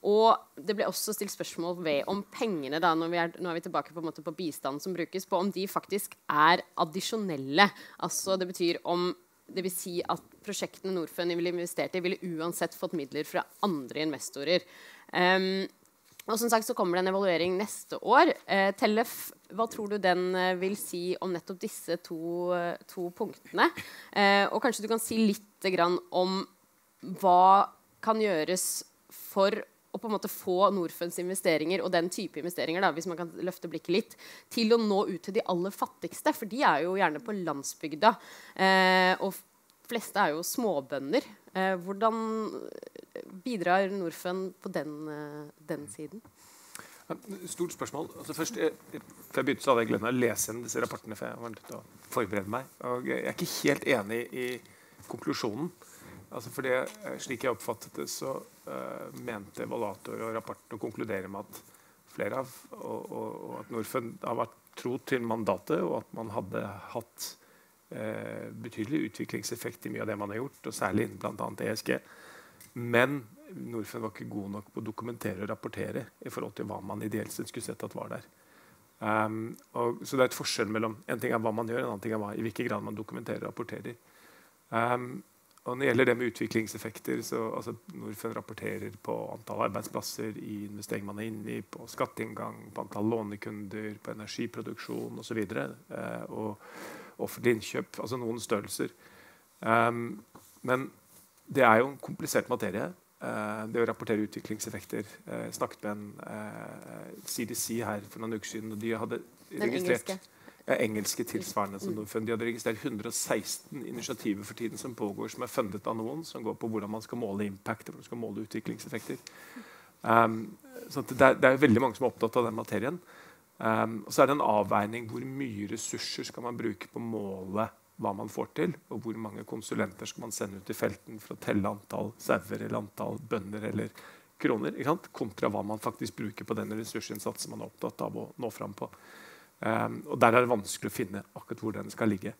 A: og det ble også stilt spørsmål ved om pengene da, når vi er, nå er vi tilbake på, på bistanden som brukes, på om de faktisk er addisjonelle. Altså Det betyr om det vil si at prosjektene Norfund ville investert i, ville uansett fått midler fra andre investorer. Um, og som sagt så kommer det en evaluering neste år. Eh, Tellef, hva tror du den eh, vil si om nettopp disse to, to punktene? Eh, og kanskje du kan si litt om hva kan gjøres for å på en måte få Norfunds investeringer og den type investeringer da, hvis man kan løfte blikket litt, til å nå ut til de aller fattigste. For de er jo gjerne på landsbygda. Eh, og fleste er jo småbønder. Eh, hvordan bidrar Norfund på den, eh, den siden?
B: Stort spørsmål. Altså først, jeg, før jeg begynte, så hadde jeg glemt å lese disse rapportene. for jeg var nødt til å forberede meg. Og jeg er ikke helt enig i konklusjonen. Altså for det, eh, Slik jeg oppfattet det, så uh, mente evaluator og rapporten å konkludere med at flere av og, og, og at Norfund har vært tro til mandatet, og at man hadde hatt betydelig utviklingseffekt i mye av det man har gjort, og særlig bl.a. ESG. Men Norfund var ikke god nok på å dokumentere og rapportere i forhold til hva man ideelt sett skulle sett at var der. Um, og, så det er et forskjell mellom en ting er hva man gjør, en annen ting er hva, i hvilken grad man dokumenterer og rapporterer. Um, og når det gjelder det med utviklingseffekter, så altså, Norfund rapporterer på antall arbeidsplasser i investering man er inne i, på skatteinngang, på antall lånekunder, på energiproduksjon osv. Og, eh, og offentlig innkjøp. Altså noen størrelser. Um, men det er jo en komplisert materie. Uh, det å rapportere utviklingseffekter. Uh, snakket med en uh, eh, CDC her for noen uker siden, og de hadde registrert engelske tilsvarende som Norfund. De hadde registrert 116 initiativer for tiden som pågår, som er fundet av noen, som går på hvordan man skal måle impact hvordan man skal måle utviklingseffekter. Um, så det er, det, er, veldig mange som er opptatt av den materien. Um, og så er det en avveining hvor mye ressurser skal man bruke på å måle hva man får til, og hvor mange konsulenter skal man sende ut i felten for å telle antall sauer eller antall bønder eller kroner, kontra hva man faktisk bruker på den ressursinnsatsen man er opptatt av å nå fram på. Um, og Der er det vanskelig å finne akkurat hvor den skal ligge.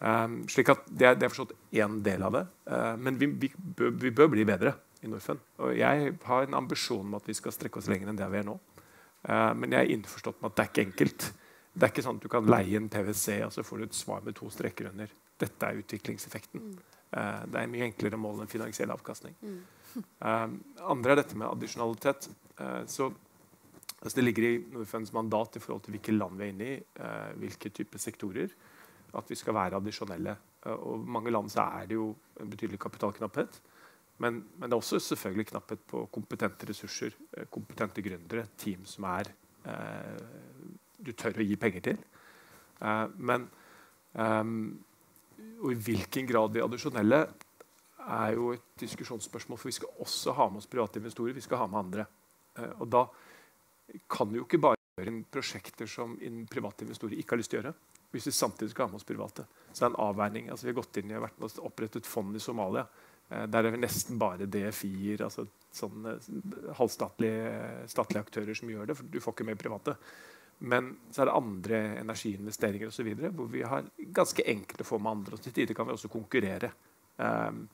B: Um, slik at Det det er forstått én del av det. Uh, men vi, vi, bør, vi, bør, bli bedre i Norfund. Og jeg har en ambisjon om at vi skal strekke oss lenger enn det vi er nå. Uh, men jeg er innforstått med at det er ikke enkelt. Det er ikke sånn at du kan leie en PwC og så får du et svar med to streker under. Dette er utviklingseffekten. Uh, det er mye enklere mål enn finansiell avkastning. Mm. andre er dette med addisjonalitet. så Altså det ligger i Norfunds mandat i forhold til hvilke land vi er inne i, eh, hvilke typer sektorer, at vi skal være addisjonelle. Og mange land så er det jo en betydelig kapitalknapphet. Men, men, det er også selvfølgelig knapphet på kompetente ressurser, uh, kompetente gründere, team som er eh, du tør å gi penger til. men um, og i hvilken grad de addisjonelle er jo et diskusjonsspørsmål. For vi skal også ha med oss private investorer. Vi skal ha med andre. og da kan jo ikke bare gjøre inn prosjekter som private investorer ikke har lyst til å gjøre. Hvis vi samtidig skal ha med oss private. Så det er en avveining. Altså, vi har gått inn i, vært opprettet fond i Somalia. Eh, der er det nesten bare DFI-er, altså sånne halvstatlige statlige aktører som gjør det. for Du får ikke med private. Men så er det andre energiinvesteringer osv. hvor vi har ganske enkelt å få med andre. Og til tider kan vi også konkurrere. Um,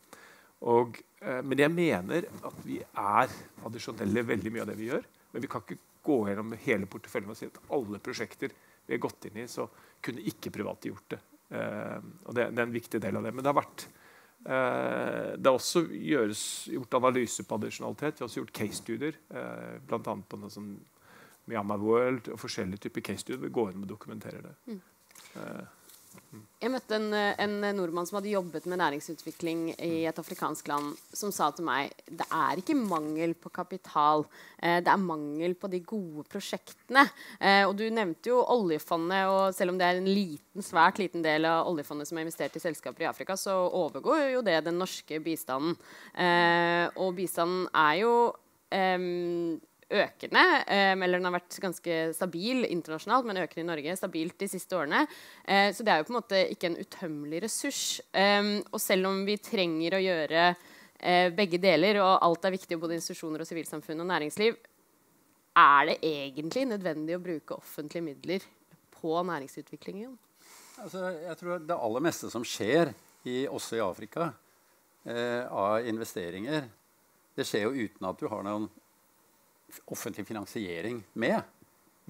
B: og, uh, men jeg mener at vi er addisjonelle veldig mye av det vi gjør. Men vi kan ikke gå gjennom hele porteføljen og si at alle prosjekter vi har gått inn i, så kunne ikke private gjort det. Um, og det, det, er en viktig del av det. Men det har vært det har også gjøres, gjort analyse på addisjonalitet. Vi har også gjort case-studier, uh, bl.a. på noe som Myanmar World og forskjellige typer case-studier. Vi går inn og dokumenterer det. Mm.
A: Jeg møtte en, en, nordmann som hadde jobbet med næringsutvikling i et afrikansk land, som sa til meg det er ikke mangel på kapital, eh, det er mangel på de gode prosjektene. Eh, og du nevnte jo oljefondet, og selv om det er en liten, svært liten del av oljefondet som er investert i selskaper i Afrika, så overgår jo det den norske bistanden. Eh, og bistanden er jo eh, økende. Eh, eller den har vært ganske stabil internasjonalt, men økende i Norge stabilt de siste årene. Eh, så det er jo på en måte ikke en utømmelig ressurs. Eh, og selv om vi trenger å gjøre begge deler, og alt er viktig, både institusjoner og sivilsamfunn og næringsliv. Er det egentlig nødvendig å bruke offentlige midler på næringsutviklingen?
E: Altså, jeg tror Det aller meste som skjer, i, også i Afrika, eh, av investeringer, det skjer jo uten at du har noen offentlig finansiering med.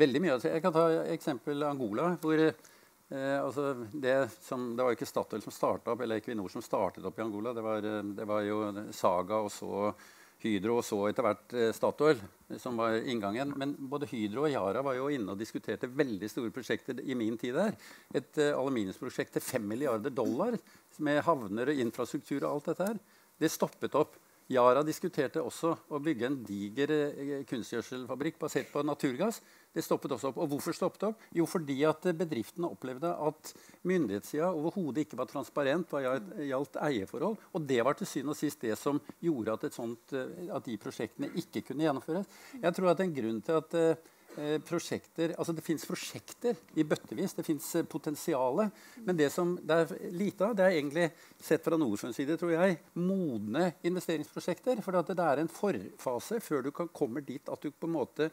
E: Veldig mye. Jeg kan ta eksempel Angola. hvor eh, altså det, som, det, var jo ikke Statoil som starta opp, eller Equinor som startet opp i Angola. Det var, eh, det var jo Saga og så Hydro og så etter hvert eh, Statoil som var inngangen. Men både Hydro og Yara var jo inne og diskuterte veldig store prosjekter i min tid der. Et uh, aluminiumsprosjekt til 5 milliarder dollar med havner og infrastruktur og alt dette her. Det stoppet opp. Yara diskuterte også å bygge en diger eh, kunstgjødselfabrikk basert på naturgass. Det stoppet også opp. Og hvorfor stoppet det opp? Jo, fordi at bedriftene opplevde at myndighetssida overhodet ikke var transparent hva gjaldt eierforhold. Og det var til syvende og sist det som gjorde at, sånt, eh, at, de prosjektene ikke kunne gjennomføres. Jeg tror at en grunn til at eh, Eh, prosjekter altså Det fins prosjekter i bøttevis. Det fins eh, potensial. Men det som det er lite av, det er egentlig sett fra Norfunds side tror jeg, modne investeringsprosjekter. For det er en forfase før du kan komme dit at du på en måte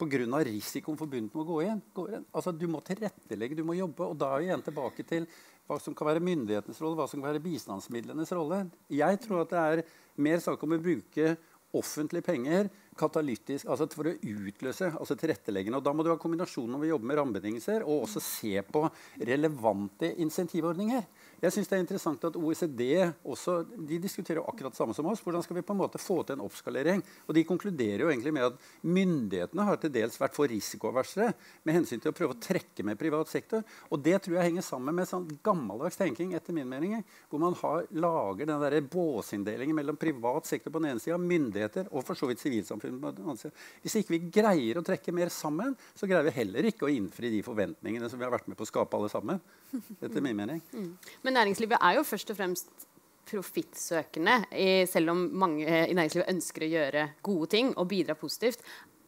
E: pga. risikoen forbundet med å gå igjen. Går igjen. Altså, du må tilrettelegge, du må jobbe. Og da er vi igjen tilbake til hva som kan være myndighetenes rolle, hva som kan være bistandsmidlenes rolle. Jeg tror at det er mer sak om å bruke offentlige penger katalytisk, altså for å utløse altså tilretteleggende. Og da må du ha kombinasjonen når vi jobber med rammebetingelser, og også se på relevante insentivordninger. Jeg synes det er interessant at OECD også, de diskuterer akkurat det samme som oss. Hvordan skal vi på en måte få til en oppskalering? Og De konkluderer jo egentlig med at myndighetene har til dels vært for risikoversere med hensyn til å prøve å trekke med privat sektor. Og Det tror jeg henger sammen med sånn gammeldags tenking, etter min mening, hvor man har, lager den der båsinndelingen mellom privat sektor på den ene sida, myndigheter og for så vidt sivilsamfunnet på den andre sida. Hvis ikke vi greier å trekke mer sammen, så greier vi heller ikke å innfri de forventningene som vi har vært med på å skape alle sammen. Etter min mening. Mm.
A: Men næringslivet er jo først og fremst profittsøkende, selv om mange i næringslivet ønsker å gjøre gode ting og bidra positivt.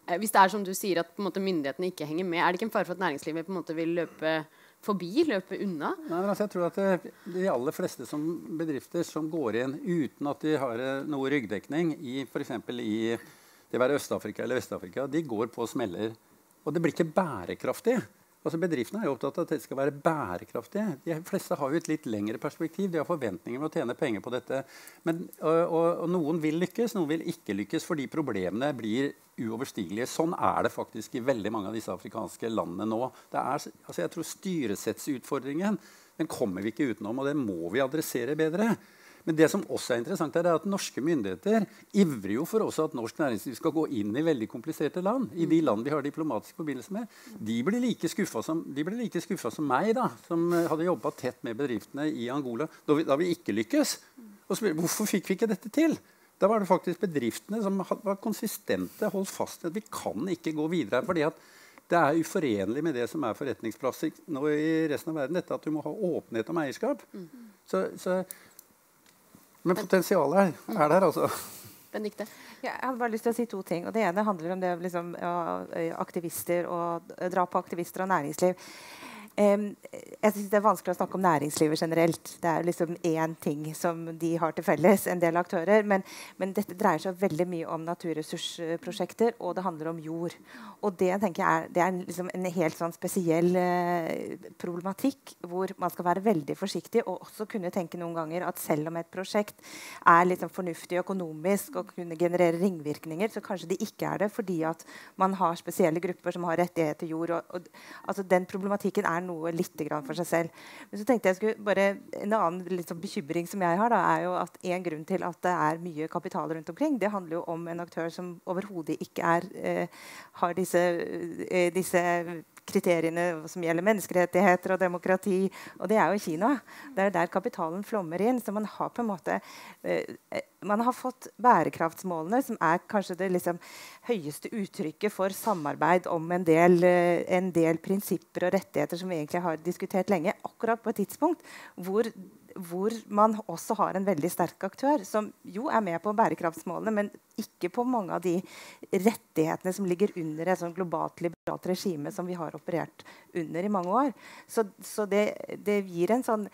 A: Eh, hvis det er som du sier at måte, myndighetene ikke henger med, er det ikke en fare for at næringslivet på en måte vil løpe forbi, løpe unna?
E: Nei, men altså, jeg tror at det, De aller fleste som bedrifter som går inn uten at de har eh, noe ryggdekning i f.eks. i det være Øst-Afrika eller Vest-Afrika, de går på smeller. Og det blir ikke bærekraftig. Altså Bedriftene er jo opptatt av at det skal være bærekraftig. De fleste har jo et litt lengre perspektiv. De har forventninger om å tjene penger på dette. Men, og, og, og, Noen vil lykkes, noen vil ikke lykkes fordi problemene blir uoverstigelige. Sånn er det faktisk i veldig mange av disse afrikanske landene nå. Er, altså jeg tror Styresettsutfordringen den kommer vi ikke utenom, og den må vi adressere bedre. Men det som også er interessant er at norske myndigheter ivrer jo for også at norsk næringsliv skal gå inn i veldig kompliserte land. I de land vi har diplomatisk forbindelse med. De blir like skuffa som, like som, meg, da, som hadde jobba tett med bedriftene i Angola da vi, da vi ikke lykkes. Og spør, hvorfor fikk vi ikke dette til? Da var det faktisk bedriftene som var konsistente, holdt fast i at vi kan ikke gå videre. fordi at det er uforenlig med det som er forretningsplasser nå i resten av verden. dette At du må ha åpenhet om eierskap. Så, så men potensialet er der, altså.
A: Benedikte?
C: Ja, jeg hadde bare lyst til å si to ting. og Det ene handler om det liksom, ja, aktivister og drap på aktivister og næringsliv. Um, jeg synes Det er vanskelig å snakke om næringslivet generelt. Det er liksom én ting som de har til felles, en del aktører. Men, men, dette dreier seg veldig mye om naturressursprosjekter, og det handler om jord. Og det tenker jeg er, det er liksom en helt sånn spesiell uh, problematikk hvor man skal være veldig forsiktig og også kunne tenke noen ganger at selv om et prosjekt er liksom fornuftig økonomisk og kunne generere ringvirkninger, så kanskje det ikke er det fordi at man har spesielle grupper som har rettigheter til jord. Og, og, altså den problematikken er noe litt for seg selv. Men så tenkte jeg bare, En annen sånn bekymring som jeg har, da, er jo at en grunn til at det er mye kapital rundt omkring, det handler jo om en aktør som overhodet ikke er, eh, har disse, eh, disse kriteriene som gjelder menneskerettigheter og demokrati. Og det er jo Kina. Det er der kapitalen flommer inn. Så man har på en måte eh, man har fått bærekraftsmålene, som er kanskje det liksom, høyeste uttrykket for samarbeid om en del, eh, en del, prinsipper og rettigheter som vi egentlig har diskutert lenge. Akkurat på et tidspunkt hvor hvor man også har en veldig sterk aktør som jo er med på bærekraftsmålene, men ikke på mange av de rettighetene som ligger under et sånn globalt liberalt regime som vi har operert under i mange år. Så, så det, det, gir en, sånn,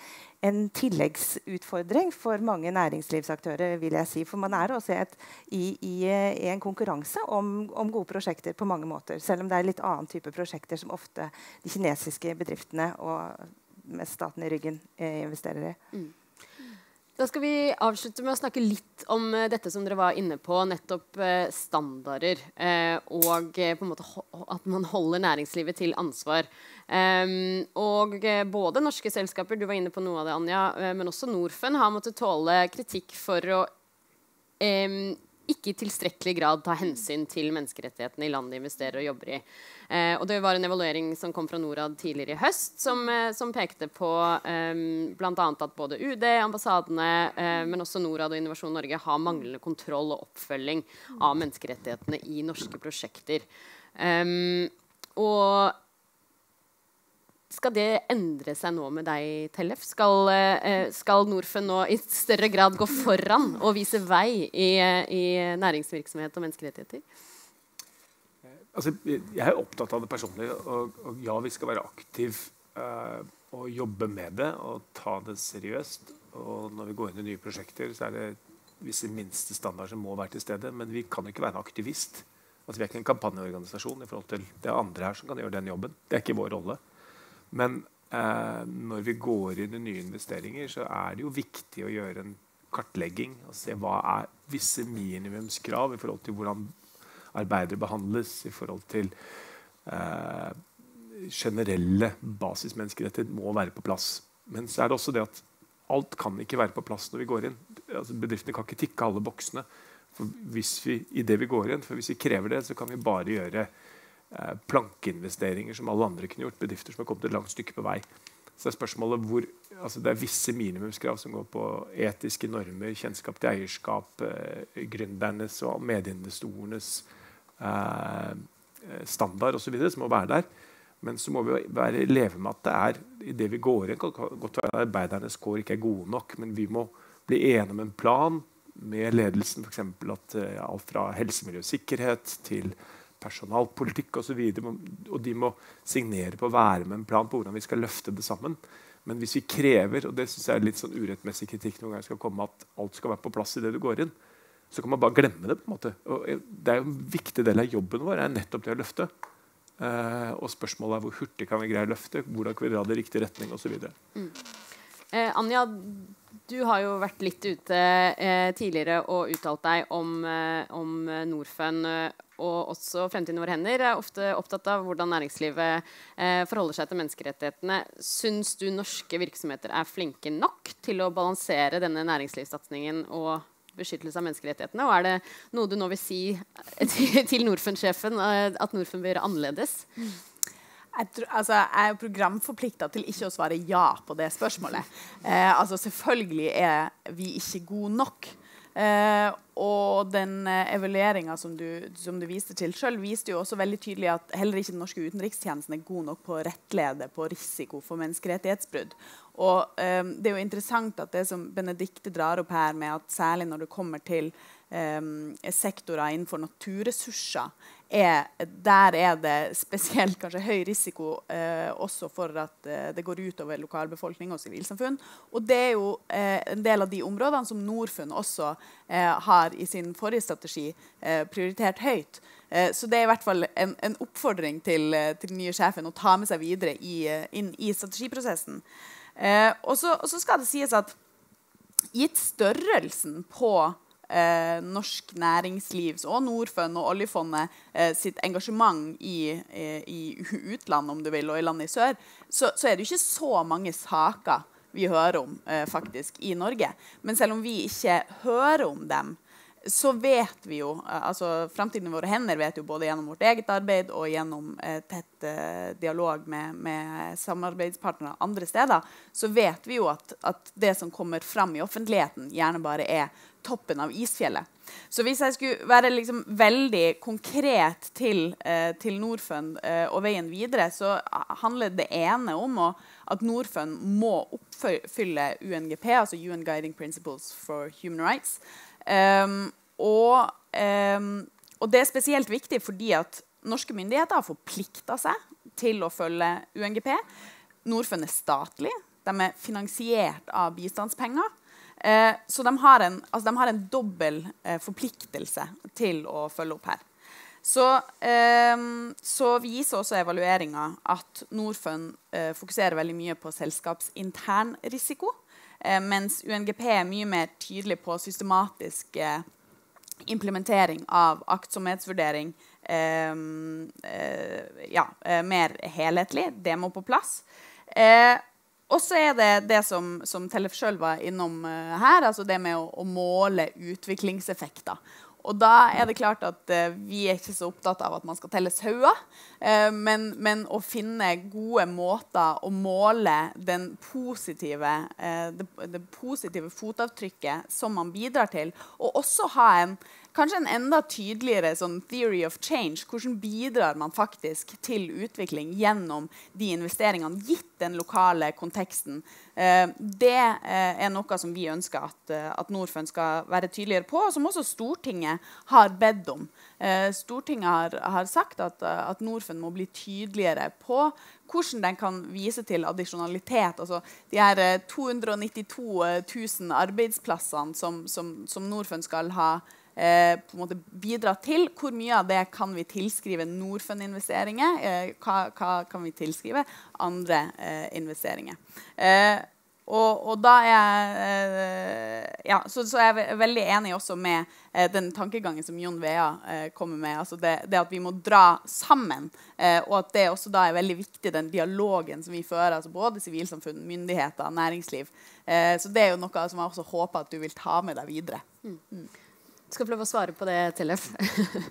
C: en tilleggsutfordring for mange næringslivsaktører. vil jeg si. For man er også et, i, i, i, en konkurranse om, om, gode prosjekter på mange måter. Selv om det er litt annen type prosjekter som ofte de kinesiske bedriftene og med staten i ryggen eh, investerer i. Mm.
A: Da skal vi avslutte med å snakke litt om uh, dette som dere var inne på, nettopp uh, standarder. Og på en måte at man holder næringslivet til ansvar. Um, og både norske selskaper, du var inne på noe av det, Anja, men også Norfund har måttet tåle kritikk for å um, ikke i tilstrekkelig grad ta hensyn til menneskerettighetene i land de investerer og jobber i. Eh, og det var en evaluering som kom fra Norad tidligere i høst, som, eh, som pekte på eh, bl.a. at både UD, ambassadene, eh, men også Norad og Innovasjon Norge har manglende kontroll og oppfølging av menneskerettighetene i norske prosjekter. Um, og skal det endre seg nå med deg, Tellef? Skal, eh, skal Norfund nå i større grad gå foran og vise vei i, i næringsvirksomhet og menneskerettigheter?
B: Altså, jeg er opptatt av det personlig. Og, og ja, vi skal være aktive uh, og jobbe med det og ta det seriøst. Og når vi går inn i nye prosjekter, så er det visse minste standarder som må være til stede. Men vi kan ikke være en aktivist. Altså, vi er ikke en kampanjeorganisasjon i forhold til det andre her som kan gjøre den jobben. Det er ikke vår rolle. Men eh, når vi går inn i nye investeringer, så er det jo viktig å gjøre en kartlegging og se hva er visse minimumskrav i forhold til hvordan arbeidere behandles, i forhold til eh, generelle basismenneskerettigheter må være på plass. Men så er det også det at alt kan ikke være på plass når vi går inn. Altså, bedriftene kan ikke tikke alle boksene for hvis vi, i det vi går inn. For hvis vi krever det, så kan vi bare gjøre plankeinvesteringer som alle andre kunne gjort. Bedrifter som har kommet et langt stykke på vei. Så er spørsmålet hvor, altså Det er visse minimumskrav som går på etiske normer, kjennskap til eierskap, eh, gründernes og medieinvestorenes eh, standard osv. som må være der. Men så må vi være, leve med at det er i det vi går inn Godt være arbeidernes kår ikke er gode nok, men vi må bli enige om en plan med ledelsen. F.eks. at eh, alt fra helse, miljø og sikkerhet til personalpolitikk osv. Og, og de må signere på å være med en plan på hvordan vi skal løfte det sammen. Men hvis vi krever, og det synes jeg er litt sånn urettmessig kritikk noen ganger skal komme, at alt skal være på plass i det du går inn, så kan man bare glemme det. på en måte. Og det er jo En viktig del av jobben vår er nettopp det å løfte. Uh, og spørsmålet er hvor hurtig kan vi greie å løfte, hvordan kan vi dra det i riktig retning osv. Mm.
A: Eh, Anja, du har jo vært litt ute eh, tidligere og uttalt deg om, eh, om Norfund og også Fremtiden i våre hender er ofte opptatt av hvordan næringslivet eh, forholder seg til menneskerettighetene. Syns du norske virksomheter er flinke nok til å balansere denne næringslivssatsingen og beskyttelse av menneskerettighetene? Og er det noe du nå vil si til, til Norfund-sjefen eh, at Norfund bør gjøre annerledes?
D: Jeg, tror, altså, jeg er programforplikta til ikke å svare ja på det spørsmålet. Eh, altså, selvfølgelig er vi ikke gode nok. Eh, og den eh, evalueringa som, som, du viste til sjøl, viste jo også veldig tydelig at heller ikke den norske utenrikstjenesten er god nok på å rettlede på risiko for menneskerettighetsbrudd. Og eh, Det er jo interessant at det som Benedicte drar opp her, med at særlig når det kommer til sektorer innenfor naturressurser, er, der er det spesielt kanskje høy risiko eh, også for at eh, det går utover lokalbefolkning og sivilsamfunn. Og det er jo eh, en del av de områdene som Norfund også eh, har i sin forrige strategi eh, prioritert høyt. Eh, så det er i hvert fall en, en oppfordring til, den nye sjefen å ta med seg videre i, inn i strategiprosessen. og så skal det sies at gitt størrelsen på eh, norsk næringslivs og Norfund og oljefondet eh, sitt engasjement i, i, i, utlandet om du vil, og i landet i sør, så, så, er det jo ikke så mange saker vi hører om eh, faktisk i Norge. Men selv om vi ikke hører om dem, så vet vi jo altså Framtiden i våre hender vet jo både gjennom vårt eget arbeid og gjennom eh, tett eh, dialog med, med, samarbeidspartnere andre steder, så vet vi jo at, at, det som kommer fram i offentligheten, gjerne bare er toppen av isfjellet. Så hvis jeg skulle være liksom veldig konkret til, eh, til Norfund eh, og veien videre, så handler det ene om å, at Norfund må oppfylle UNGP, altså UN Guiding Principles for Human Rights. Um, og, um, og, det er spesielt viktig fordi at norske myndigheter har forplikta seg til å følge UNGP. Norfund er statlig. De er finansiert av bistandspenger. Eh, så de har en, altså de har en dobbel eh, forpliktelse til å følge opp her. Så, eh, så viser også evalueringa at Norfund eh, fokuserer veldig mye på selskapsintern risiko. Eh, mens UNGP er mye mer tydelig på systematisk eh, implementering av aktsomhetsvurdering eh, ja, mer helhetlig. Det må på plass. Og så er det det som, som Tellef sjøl var innom her, altså det med å, å måle utviklingseffekter. Og da er det klart at uh, vi er ikke så opptatt av at man skal telle sauer. Uh, men, men, å finne gode måter å måle positive, uh, det, det, positive fotavtrykket som man bidrar til, og også ha en kanskje en enda tydeligere sånn theory of change. Hvordan bidrar man faktisk til utvikling gjennom de investeringene, gitt den lokale konteksten? Eh, det eh, er noe som vi ønsker at, eh, at Norfund skal være tydeligere på, og som også Stortinget har bedt om. Stortinget har, har sagt at, at Norfund må bli tydeligere på hvordan den kan vise til addisjonalitet. Altså de her 292 000 arbeidsplassene som, som, som Norfund skal ha eh, på en måte bidra til. Hvor mye av det kan vi tilskrive Norfund-investeringer? Eh, hva, hva, kan vi tilskrive andre eh, investeringer? Eh, og, og, da er jeg eh, ja, så, så, er jeg veldig enig også med eh, den tankegangen som Jon Vea kommer med. altså det, det, at vi må dra sammen. Eh, og at det også da er veldig viktig, den dialogen som vi fører. altså Både sivilsamfunn, myndigheter, næringsliv. Eh, så det er jo noe som jeg også håper at du vil ta med deg videre. Mm.
A: Skal få lov å svare på det, Tellef.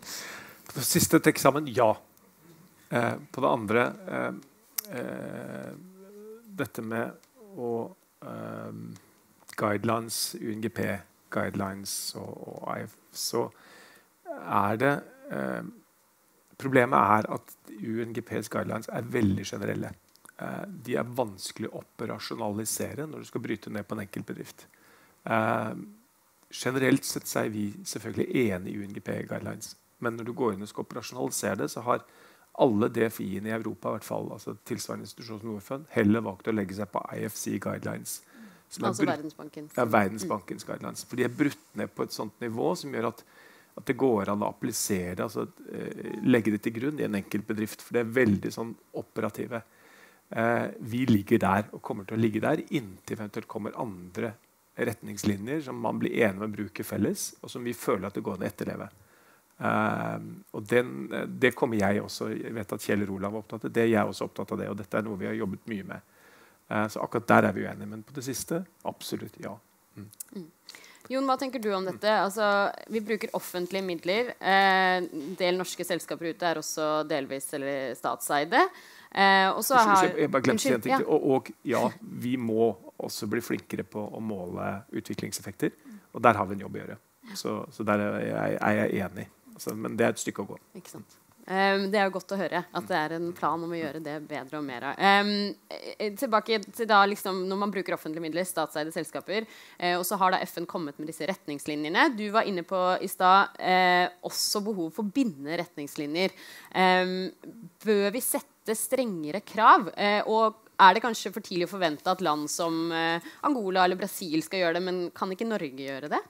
B: på det siste til eksamen ja. Eh, på det andre eh, eh, Dette med å eh, Guidelines, UNGP, guidelines og, og IF, så er det eh, Problemet er at UNGPs guidelines er veldig generelle. Eh, de er vanskelig å operasjonalisere når du skal bryte ned på en enkeltbedrift. Uh, Generelt sett er vi selvfølgelig enig i UNGP guidelines. Men når du går inn og skal operasjonalisere det, så har alle DFI-ene i Europa, i hvert fall, altså tilsvarende institusjon som Norfund, heller valgt å legge seg på IFC guidelines.
A: altså Verdensbankens.
B: Ja, Verdensbankens mm. guidelines. For de er brutt ned på et sånt nivå som gjør at, at det går an å applisere altså eh, legge det til grunn i en enkelt bedrift. For det er veldig sånn operative. Eh, vi ligger der og kommer til å ligge der inntil eventuelt kommer andre retningslinjer som man blir enig med å bruke felles, og som vi føler at det går an å etterleve. Uh, og den, Det kommer jeg også Jeg vet at Kjell Rolav er opptatt av det. Jeg er også opptatt av det, og dette er noe vi har jobbet mye med. Uh, så akkurat der er vi uenige. Men på det siste absolutt ja. Mm.
A: Mm. Jon, hva tenker du om dette? Altså, vi bruker offentlige midler. Eh, del norske selskaper ute er også delvis eller statseide.
B: Eh, og så har, jeg bare glemte en ting ja. Og, og, ja, vi må også bli flinkere på å måle utviklingseffekter. Og der har vi en jobb å gjøre. Så, så der er jeg, er jeg enig. Altså, men det er et stykke å gå.
A: Ikke sant. Um, det er jo godt å høre at det er en plan om å gjøre det bedre og mer av. Um, tilbake til da liksom, når man bruker offentlige midler, statseide selskaper, uh, og så har da FN kommet med disse retningslinjene. Du var inne på i stad uh, også behov for bindende retningslinjer. Um, bør vi sette strengere krav? Uh, og er det kanskje for tidlig å forvente at land som Angola eller Brasil skal gjøre det, men kan ikke Norge gjøre det?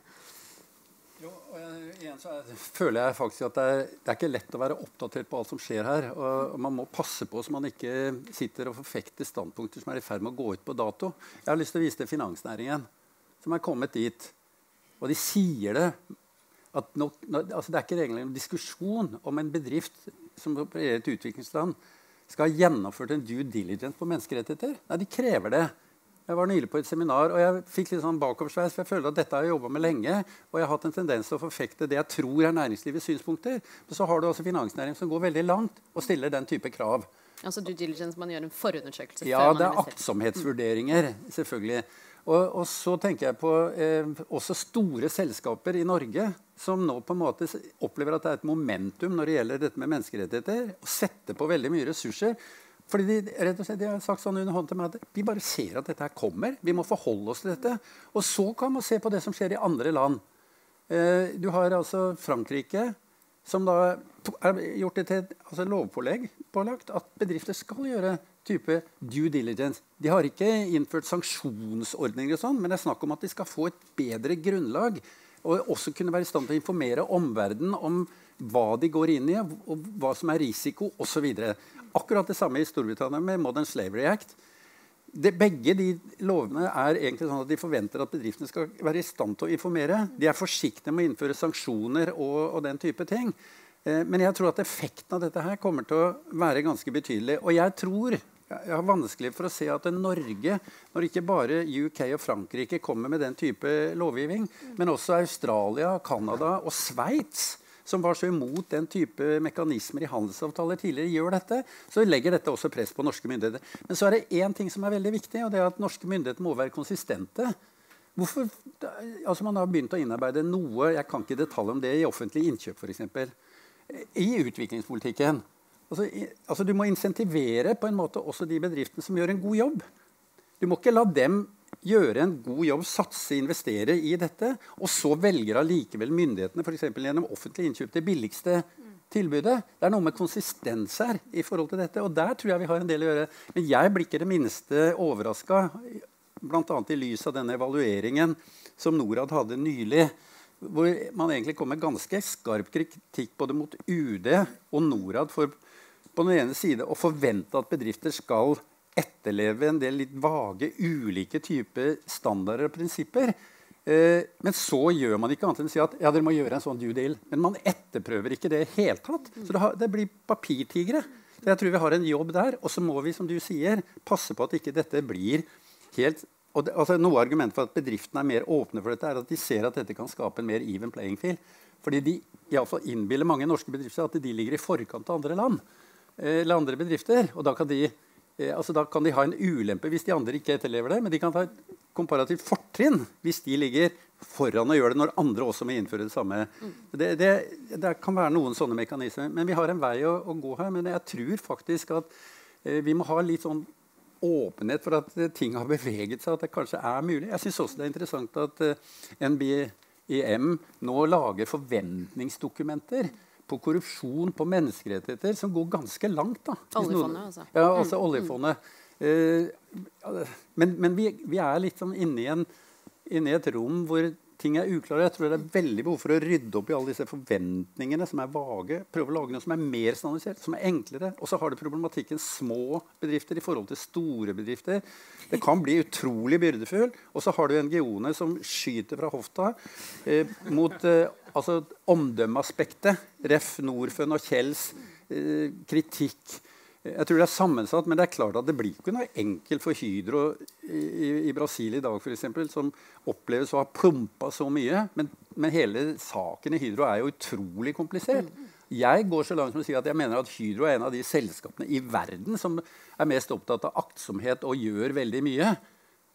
E: Jo, og jeg, igjen så er, føler jeg faktisk at det er, det er, ikke lett å være oppdatert på alt som skjer her. Og, og Man må passe på så man ikke sitter og forfekter standpunkter som er i ferd med å gå ut på dato. Jeg har lyst til å vise til finansnæringen, som er kommet dit. Og de sier det. At no, no, altså det er ikke egentlig en diskusjon om en bedrift som opererer et utviklingsland, skal ha gjennomført en due diligence på menneskerettigheter. Nei, de krever det. Jeg var nylig på et seminar og jeg fikk litt sånn bakoversveis. for jeg føler at dette har jeg jobba med lenge, og jeg har hatt en tendens til å forfekte det jeg tror er næringslivets synspunkter. Men så har du også finansnæringen som går veldig langt og stiller den type krav.
A: Altså due diligence, man gjør en forundersøkelse
E: Ja, det er aktsomhetsvurderinger, selvfølgelig. Og, og så tenker jeg på eh, også store selskaper i Norge som nå på en måte opplever at det er et momentum når det gjelder dette med menneskerettigheter, og setter på veldig mye ressurser. Fordi de, rett og slett, de har sagt sånn under hånden til meg at vi bare ser at dette her kommer. Vi må forholde oss til dette. Og så kan man se på det som skjer i andre land. Eh, du har altså Frankrike, som da er gjort det til et altså lovpålegg pålagt at bedrifter skal gjøre type due diligence. De har ikke innført sanksjonsordninger, og sånn, men det er snakk om at de skal få et bedre grunnlag. Og også kunne være i stand til å informere omverdenen om hva de går inn i, og hva som er risiko osv. Akkurat det samme i Storbritannia med Modern Slavery Act det, begge de lovene er egentlig sånn at de forventer at bedriftene skal være i stand til å informere. De er forsiktige med å innføre sanksjoner og, og den type ting. Eh, men jeg tror at effekten av dette her kommer til å være ganske betydelig. Og jeg tror jeg har vanskelig for å se at Norge, når ikke bare UK og Frankrike kommer med den type lovgivning, men også Australia, Canada og Sveits som var så imot den type mekanismer i handelsavtaler tidligere, gjør dette, så legger dette også press på norske myndigheter. Men så er det én ting som er veldig viktig, og det er at norske myndigheter må være konsistente. Hvorfor, altså Man har begynt å innarbeide noe jeg kan ikke detalj om det i offentlige innkjøp, f.eks. I utviklingspolitikken. Altså, altså Du må insentivere på en måte også de bedriftene som gjør en god jobb. Du må ikke la dem gjøre en god jobb, satse, investere i dette, og så velger allikevel myndighetene eksempel gjennom offentlig innkjøp det billigste tilbudet. Det er noe med konsistens her i forhold til dette, og der tror jeg vi har en del å gjøre. Men jeg blir ikke det minste overraska, bl.a. i lys av denne evalueringen som Norad hadde nylig, hvor man egentlig kom med ganske skarp kritikk både mot UD og Norad for på den ene side å forvente at bedrifter skal etterleve en del litt vage, ulike typer standarder og prinsipper. Eh, men så gjør man ikke annet enn å si at ja, dere må gjøre en sånn due deal. Men man etterprøver ikke det i hele tatt. Så det, har, det blir papirtigre. Så jeg tror vi har en jobb der. Og så må vi, som du sier, passe på at ikke dette blir helt og det, altså Noe argument for at bedriftene er mer åpne for dette, er at de ser at dette kan skape en mer even playing field. Fordi de i innbiller mange norske bedrifter at de ligger i forkant av andre land eller andre bedrifter. Og da kan de Eh, altså da kan de ha en ulempe hvis de andre ikke etterlever det, men de kan ta et komparativt fortrinn hvis de ligger foran og gjør det når andre også må innføre det samme. Det, det, det kan være noen sånne mekanismer. Men vi har en vei å, å gå her. Men jeg tror faktisk at eh, vi må ha litt sånn åpenhet for at eh, ting har beveget seg, at det kanskje er mulig. Jeg syns også det er interessant at eh, NBIM nå lager forventningsdokumenter på korrupsjon, på menneskerettigheter, som går ganske langt. da.
A: Oljefondet, altså.
E: Ja, altså oljefondet. Ja, men men vi, vi er litt sånn inne i, en, inne i et rom hvor ting er uklare. Jeg tror det er veldig behov for å rydde opp i alle disse forventningene som er vage. Prøve å lage noe som er mer standardisert, som er enklere. Og så har du problematikken små bedrifter i forhold til store bedrifter. Det kan bli utrolig byrdefull. Og så har du NGO-ene som skyter fra hofta eh, mot eh, altså omdømmeaspektet. Ref. Norfund og Kjells eh, kritikk. Jeg tror det er sammensatt, men det er klart at det blir ikke noe enkelt for Hydro i, i, Brasil i dag, eksempel, som oppleves å ha plumpa så mye. Men, men hele saken i Hydro er jo utrolig komplisert. Jeg går så langt som å si at jeg mener at Hydro er en av de selskapene i verden som er mest opptatt av aktsomhet og gjør veldig mye.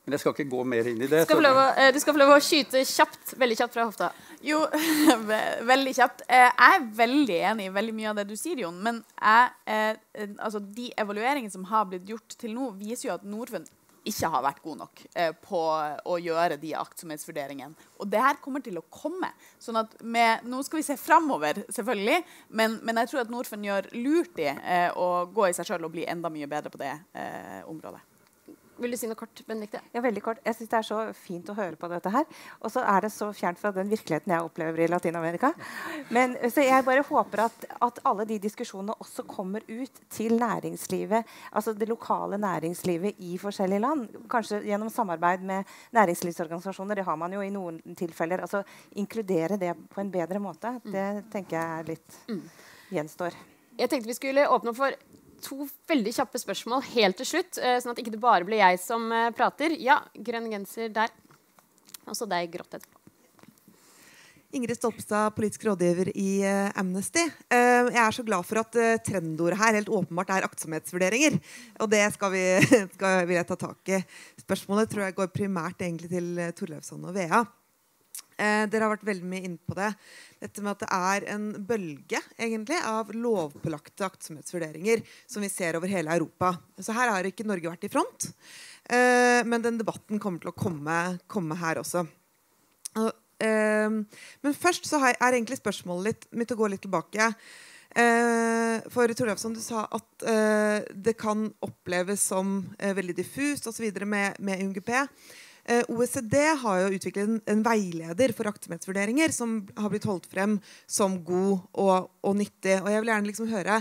E: Men jeg skal ikke gå mer inn i det.
A: Skal
E: så-
A: å, eh, du skal få lov å skyte kjapt, veldig kjapt fra hofta.
D: Jo, ve- veldig kjapt. Eh, Jeg er veldig enig i veldig mye av det du sier, Jon. Men jeg, eh, eh, altså, de evalueringene som har blitt gjort til nå, viser jo at Norfund ikke har vært god nok eh, på å gjøre de aktsomhetsvurderingene. Og det her kommer til å komme. Sånn at med, Nå skal vi se framover, selvfølgelig, men, men jeg tror at Norfund gjør lurt i eh, å gå i seg sjøl og bli enda mye bedre på det eh, området.
A: Vil du si noe kort, Benedikte?
C: Ja, veldig kort. Jeg synes Det er så fint å høre på dette her. Og så er det så fjernt fra den virkeligheten jeg opplever i Latin-Amerika. Men Så jeg bare håper at, at alle de diskusjonene også kommer ut til næringslivet, altså det lokale næringslivet i forskjellige land. Kanskje gjennom samarbeid med næringslivsorganisasjoner. Det har man jo i noen tilfeller. altså Inkludere det på en bedre måte. Det tenker jeg er litt gjenstår.
A: Jeg tenkte vi skulle åpne opp for to veldig kjappe spørsmål helt til slutt, eh, sånn at ikke det bare blir jeg som eh, prater. Ja, grønn genser der. Og så deg grått etterpå.
F: Ingrid Stolpstad, politisk rådgiver i uh, Amnesty. Jeg er så glad for at trendordet her helt åpenbart er aktsomhetsvurderinger. Og det skal vi, skal, jeg ta tak i. Spørsmålet tror jeg går primært egentlig til Torleifsson og Vea. Dere har vært veldig mye inne på det. Dette med at det er en bølge egentlig, av lovpålagte aktsomhetsvurderinger som vi ser over hele Europa. Så her har ikke Norge vært i front. men den debatten kommer til å komme, komme her også. Og eh, men først så er egentlig spørsmålet litt, mitt å gå litt tilbake. Uh, for Torleifsson, du sa at uh, det kan oppleves som uh, veldig diffust osv. Med, med UNGP. OECD har jo utviklet en, en, veileder for aktsomhetsvurderinger som har blitt holdt frem som god og, og nyttig. Og jeg vil gjerne liksom høre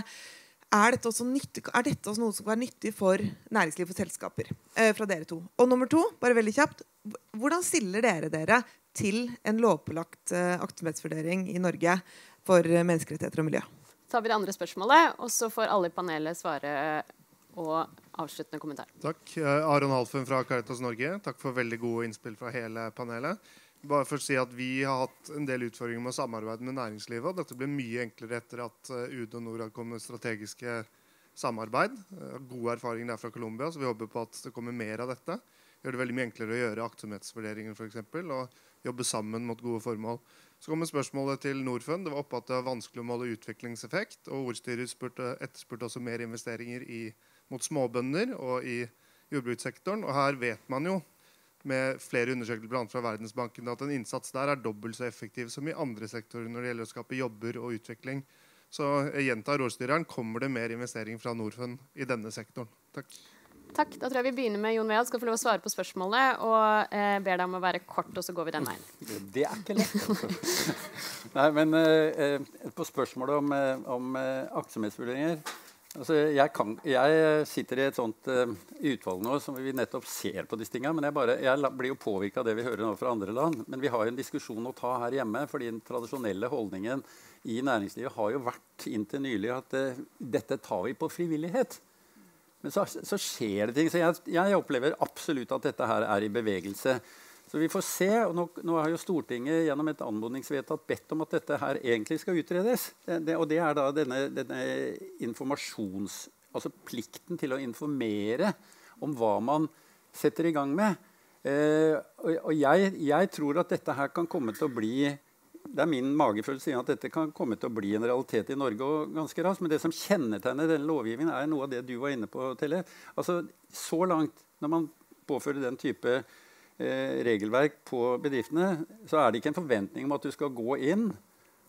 F: er dette, nyttig, er dette, også noe som kan være nyttig for næringsliv og selskaper? fra dere to. Og nummer to, bare veldig kjapt, hvordan stiller dere dere til en lovpålagt eh, aktsomhetsvurdering i Norge for eh, menneskerettigheter og miljø.
A: Så tar vi det andre spørsmålet, og så får alle i panelet svare og avsluttende kommentar.
G: Takk. Aron Halfen fra Caritas Norge. Takk for veldig gode innspill fra hele panelet. Bare for å si at Vi har hatt en del utfordringer med å samarbeide med næringslivet. og Dette ble mye enklere etter at uh, UD og Norad kom med strategiske samarbeid. God erfaring der fra Colombia, så vi håper på at det kommer mer av dette. Gjør det veldig mye enklere å gjøre aktsomhetsvurderinger for eksempel, og jobbe sammen mot gode formål. Så kommer spørsmålet til Norfund. Det var oppe at det var vanskelig å måle utviklingseffekt. og Ordstyret spurte, etterspurte også mer investeringer i, mot småbønder og i jordbrukssektoren. Og her vet man jo med flere undersøkelser blant fra Verdensbanken at en innsats der er dobbelt så effektiv som i andre sektorer når det gjelder å skape jobber og utvikling. Så jeg gjentar ordstyreren, kommer det mer investering fra Norfund i denne sektoren. Takk.
A: Takk. Da tror jeg vi begynner med Jon Vead. Skal få lov å svare på spørsmålet. Og eh, ber deg om å være kort, og så går vi den veien.
E: Det er ikke lett. Altså. Nei, men eh, eh, på spørsmålet om, eh, om eh, aktsomhetsvurderinger altså, jeg, kan, jeg, sitter i et sånt uh, utvalg nå som vi nettopp ser på disse tingene. Men jeg, bare, jeg blir jo påvirka av det vi hører nå fra andre land. Men vi har jo en diskusjon å ta her hjemme. fordi den tradisjonelle holdningen i næringslivet har jo vært inntil nylig at uh, dette tar vi på frivillighet. Men så, så, skjer det ting. Så jeg, jeg, opplever absolutt at dette her er i bevegelse. Så vi får se. og Nå, nå har jo Stortinget gjennom et anmodningsvedtak bedt om at dette her egentlig skal utredes. Det, det, og det er da denne, denne informasjons... Altså plikten til å informere om hva man setter i gang med. Eh, og, og jeg, jeg tror at dette her kan komme til å bli det er min magefølelse at dette kan komme til å bli en realitet i Norge og ganske raskt. Men det som kjennetegner denne lovgivningen, er noe av det du var inne på, Telle. Altså, så langt, når man påfører den type regelverk på bedriftene, så er det ikke en forventning om at du skal gå inn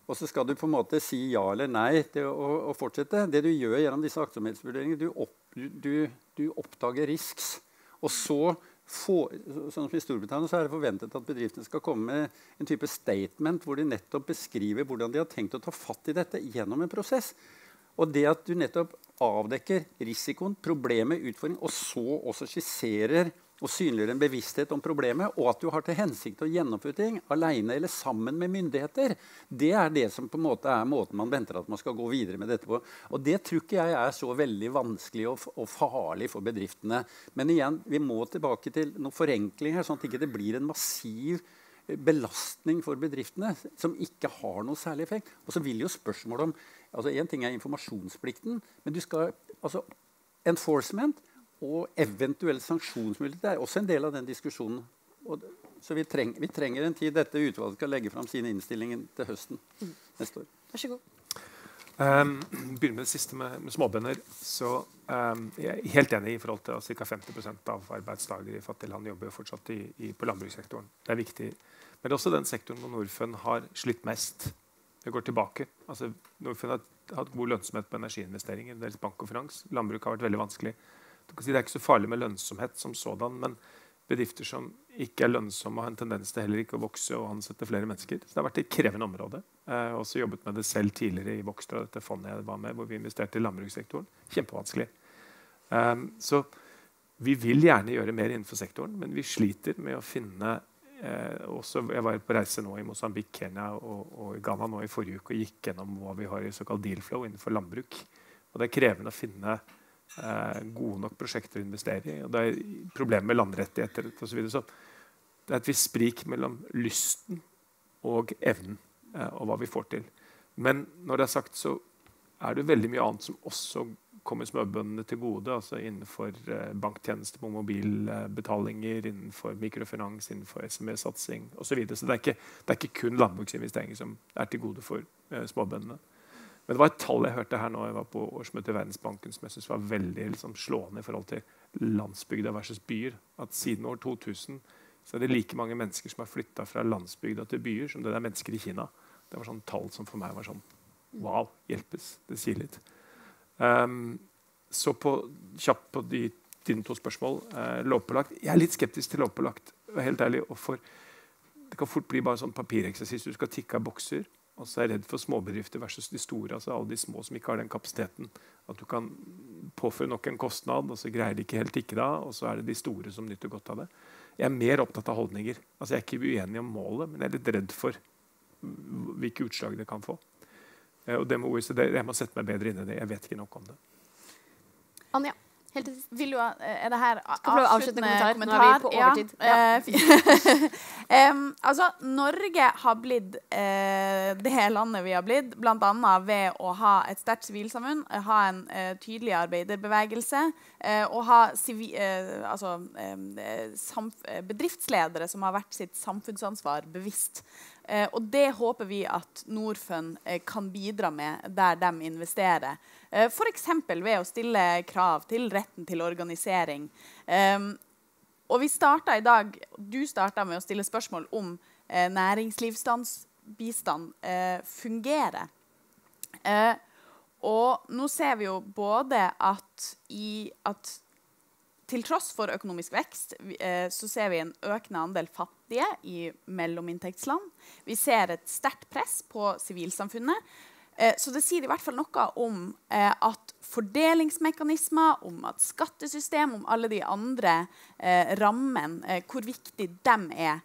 E: og så skal du på en måte si ja eller nei til å, å fortsette. Det du gjør gjennom disse aktsomhetsvurderingene, du, opp, du, du oppdager risks. Og så få, sånn som I Storbritannia så er det forventet at bedriftene skal komme med en type statement hvor de nettopp beskriver hvordan de har tenkt å ta fatt i dette gjennom en prosess. Og det at du nettopp avdekker risikoen, problemet, utfordringen, og så også skisserer og synliggjør en bevissthet om problemet, og at du har til hensikt å gjennomføre ting alene eller sammen med myndigheter, det er det som på en måte er måten man venter at man skal gå videre med dette på. Og det tror ikke jeg er så veldig vanskelig og, og farlig for bedriftene. Men igjen, vi må tilbake til noen forenklinger, sånn at det ikke blir en massiv eh, belastning for bedriftene som ikke har noe særlig effekt. Og så vil jo spørsmålet om altså En ting er informasjonsplikten, men du skal altså Enforcement og eventuelle sanksjonsmuligheter er også en del av den diskusjonen. Og, så vi, treng, vi, trenger en tid dette utvalget skal legge fram sine innstillinger til høsten neste år.
A: Vær så god.
B: Um, begynner med det siste med, med småbønder. Så um, jeg er helt enig i forhold til at ca. 50% av arbeidsdager i fattige land jobber fortsatt i, i, på landbrukssektoren. Det er viktig. Men det er også den sektoren hvor Norfund har slitt mest. Det går tilbake. Altså, Norfund har hatt god lønnsomhet på energiinvesteringer. Deres bank og finans. Landbruk har vært veldig vanskelig. Det er ikke så farlig med lønnsomhet som sådan, men bedrifter som ikke er lønnsomme, har en tendens til heller ikke å vokse og ansette flere mennesker. Så det har vært et krevende område. Jeg har også jobbet med det selv tidligere i Vokstra, dette fondet jeg var med, hvor vi investerte i landbrukssektoren. Kjempevanskelig. Um, så vi vil gjerne gjøre mer innenfor sektoren, men vi sliter med å finne eh, også, Jeg var på reise nå i Mosambik, Kenya og, og Ghana nå i forrige uke og gikk gjennom hva vi har i såkalt deal flow innenfor landbruk. Og det er krevende å finne eh, gode nok prosjekter å investere i. Og det er problemer med landrettigheter osv. Så, så det er et visst sprik mellom lysten og evnen eh, og hva vi får til. Men når det er sagt, så er det veldig mye annet som også kommer småbøndene til gode. altså Innenfor eh, banktjenester på mobilbetalinger, innenfor mikrofinans, innenfor SME-satsing osv. Så, videre. så det er, ikke, det er ikke kun landbruksinvesteringer som er til gode for eh, småbøndene. Men det var et tall jeg hørte her nå jeg var på årsmøtet i Verdensbanken som jeg synes var veldig liksom, slående i forhold til landsbygda versus byer. At siden år 2000 så er det like mange mennesker som har flytta fra landsbygda til byer, som det er mennesker i Kina. Det var sånn tall som for meg var sånn Wow, hjelpes. Det sier litt. Um, så på, kjapt på de, dine to spørsmål. Uh, lovpålagt. Jeg er litt skeptisk til lovpålagt. Helt ærlig, for, Det kan fort bli bare sånn papireksersis. Du skal tikke av bokser. Og så er jeg redd for småbedrifter versus de store. altså Alle de små som ikke har den kapasiteten. At du kan påføre nok en kostnad, og så greier de ikke helt ikke da, og så er det de store som nyter godt av det. Jeg er mer opptatt av holdninger. Altså Jeg er ikke uenig om målet, men jeg er litt redd for hvilke utslag det kan få. Eh, og det med OECD, Jeg må sette meg bedre inn i det. Jeg vet ikke nok om det.
A: Anja.
D: Helt Vil du, er det her
A: avsluttende, avsluttende kommentar? kommentar? Nå er vi på overtid.
D: Ja. ja. um, altså, Norge har blitt uh, det landet vi har blitt, bl.a. ved å ha et sterkt sivilsamfunn, ha en uh, tydelig arbeiderbevegelse uh, og ha altså, bedriftsledere som har vært sitt samfunnsansvar bevisst. Eh, og det håper vi at Norfund eh, kan bidra med der de investerer. Eh, F.eks. ved å stille krav til retten til organisering. Eh, og vi starta i dag, Du starta med å stille spørsmål om eh, næringslivsbistand eh, fungerer. Og nå ser vi jo både at, i, at til tross for økonomisk vekst så ser vi en økende andel fattige i mellominntektsland. Vi ser et sterkt press på sivilsamfunnet. Eh, så det sier i hvert fall noe om eh, at fordelingsmekanismer, om at skattesystem, om alle de andre eh, rammene, hvor viktig de er,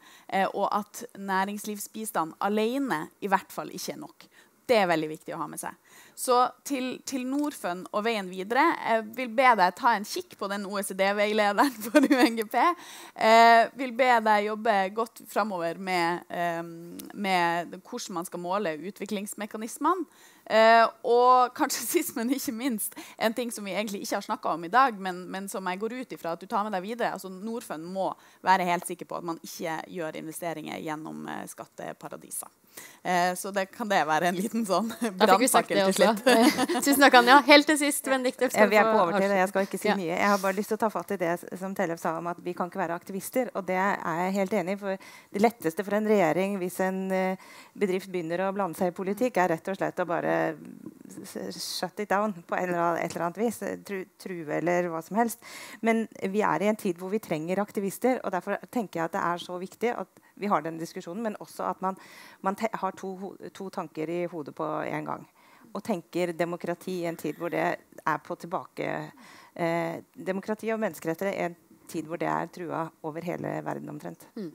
D: og at næringslivsbistand alene i hvert fall ikke er nok. Det er veldig viktig å ha med seg. Så til, til Norfund og veien videre jeg vil be deg ta en kikk på den OECD-veilederen for UNGP. Jeg vil be deg jobbe godt framover med, eh, med, hvordan man skal måle utviklingsmekanismene. Eh, og kanskje sist, men ikke minst, en ting som vi egentlig ikke har snakka om i dag, men, men, som jeg går ut ifra at du tar med deg videre. altså Norfund må være helt sikker på at man ikke gjør investeringer gjennom eh, skatteparadiser. Eh, så det, kan det være en liten sånn brannpakke til slutt.
A: Tusen takk, Anja. Helt til sist, Benedicte.
C: Vi er på overtid, jeg skal ikke si ja. mye. Jeg har bare lyst til å ta fatt i det som Tellef sa om at vi kan ikke være aktivister. Og det er jeg helt enig i. For det letteste for en regjering hvis en uh, bedrift begynner å blande seg i politikk, er rett og slett å bare shut it down på et eller annet vis. Tru, true eller hva som helst. Men vi er i en tid hvor vi trenger aktivister, og derfor tenker jeg at det er så viktig at vi har den diskusjonen, men også at man, man har to, to, tanker i hodet på en gang. Og tenker demokrati i en tid hvor det er på tilbake eh, Demokrati og menneskerettigheter i en tid hvor det er trua over hele verden omtrent. Mm.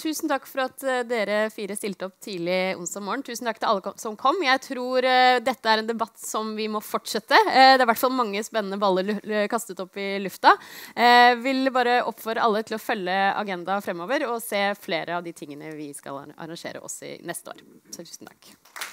A: Tusen takk for at uh, dere fire stilte opp tidlig onsdag morgen. Tusen takk til alle som kom. Jeg tror uh, dette er en debatt som vi må fortsette. Uh, det er i hvert fall mange spennende baller kastet opp i lufta. Jeg vil bare oppfordre alle til å følge Agenda fremover og se flere av de tingene vi skal arrangere oss i neste år. Så tusen takk.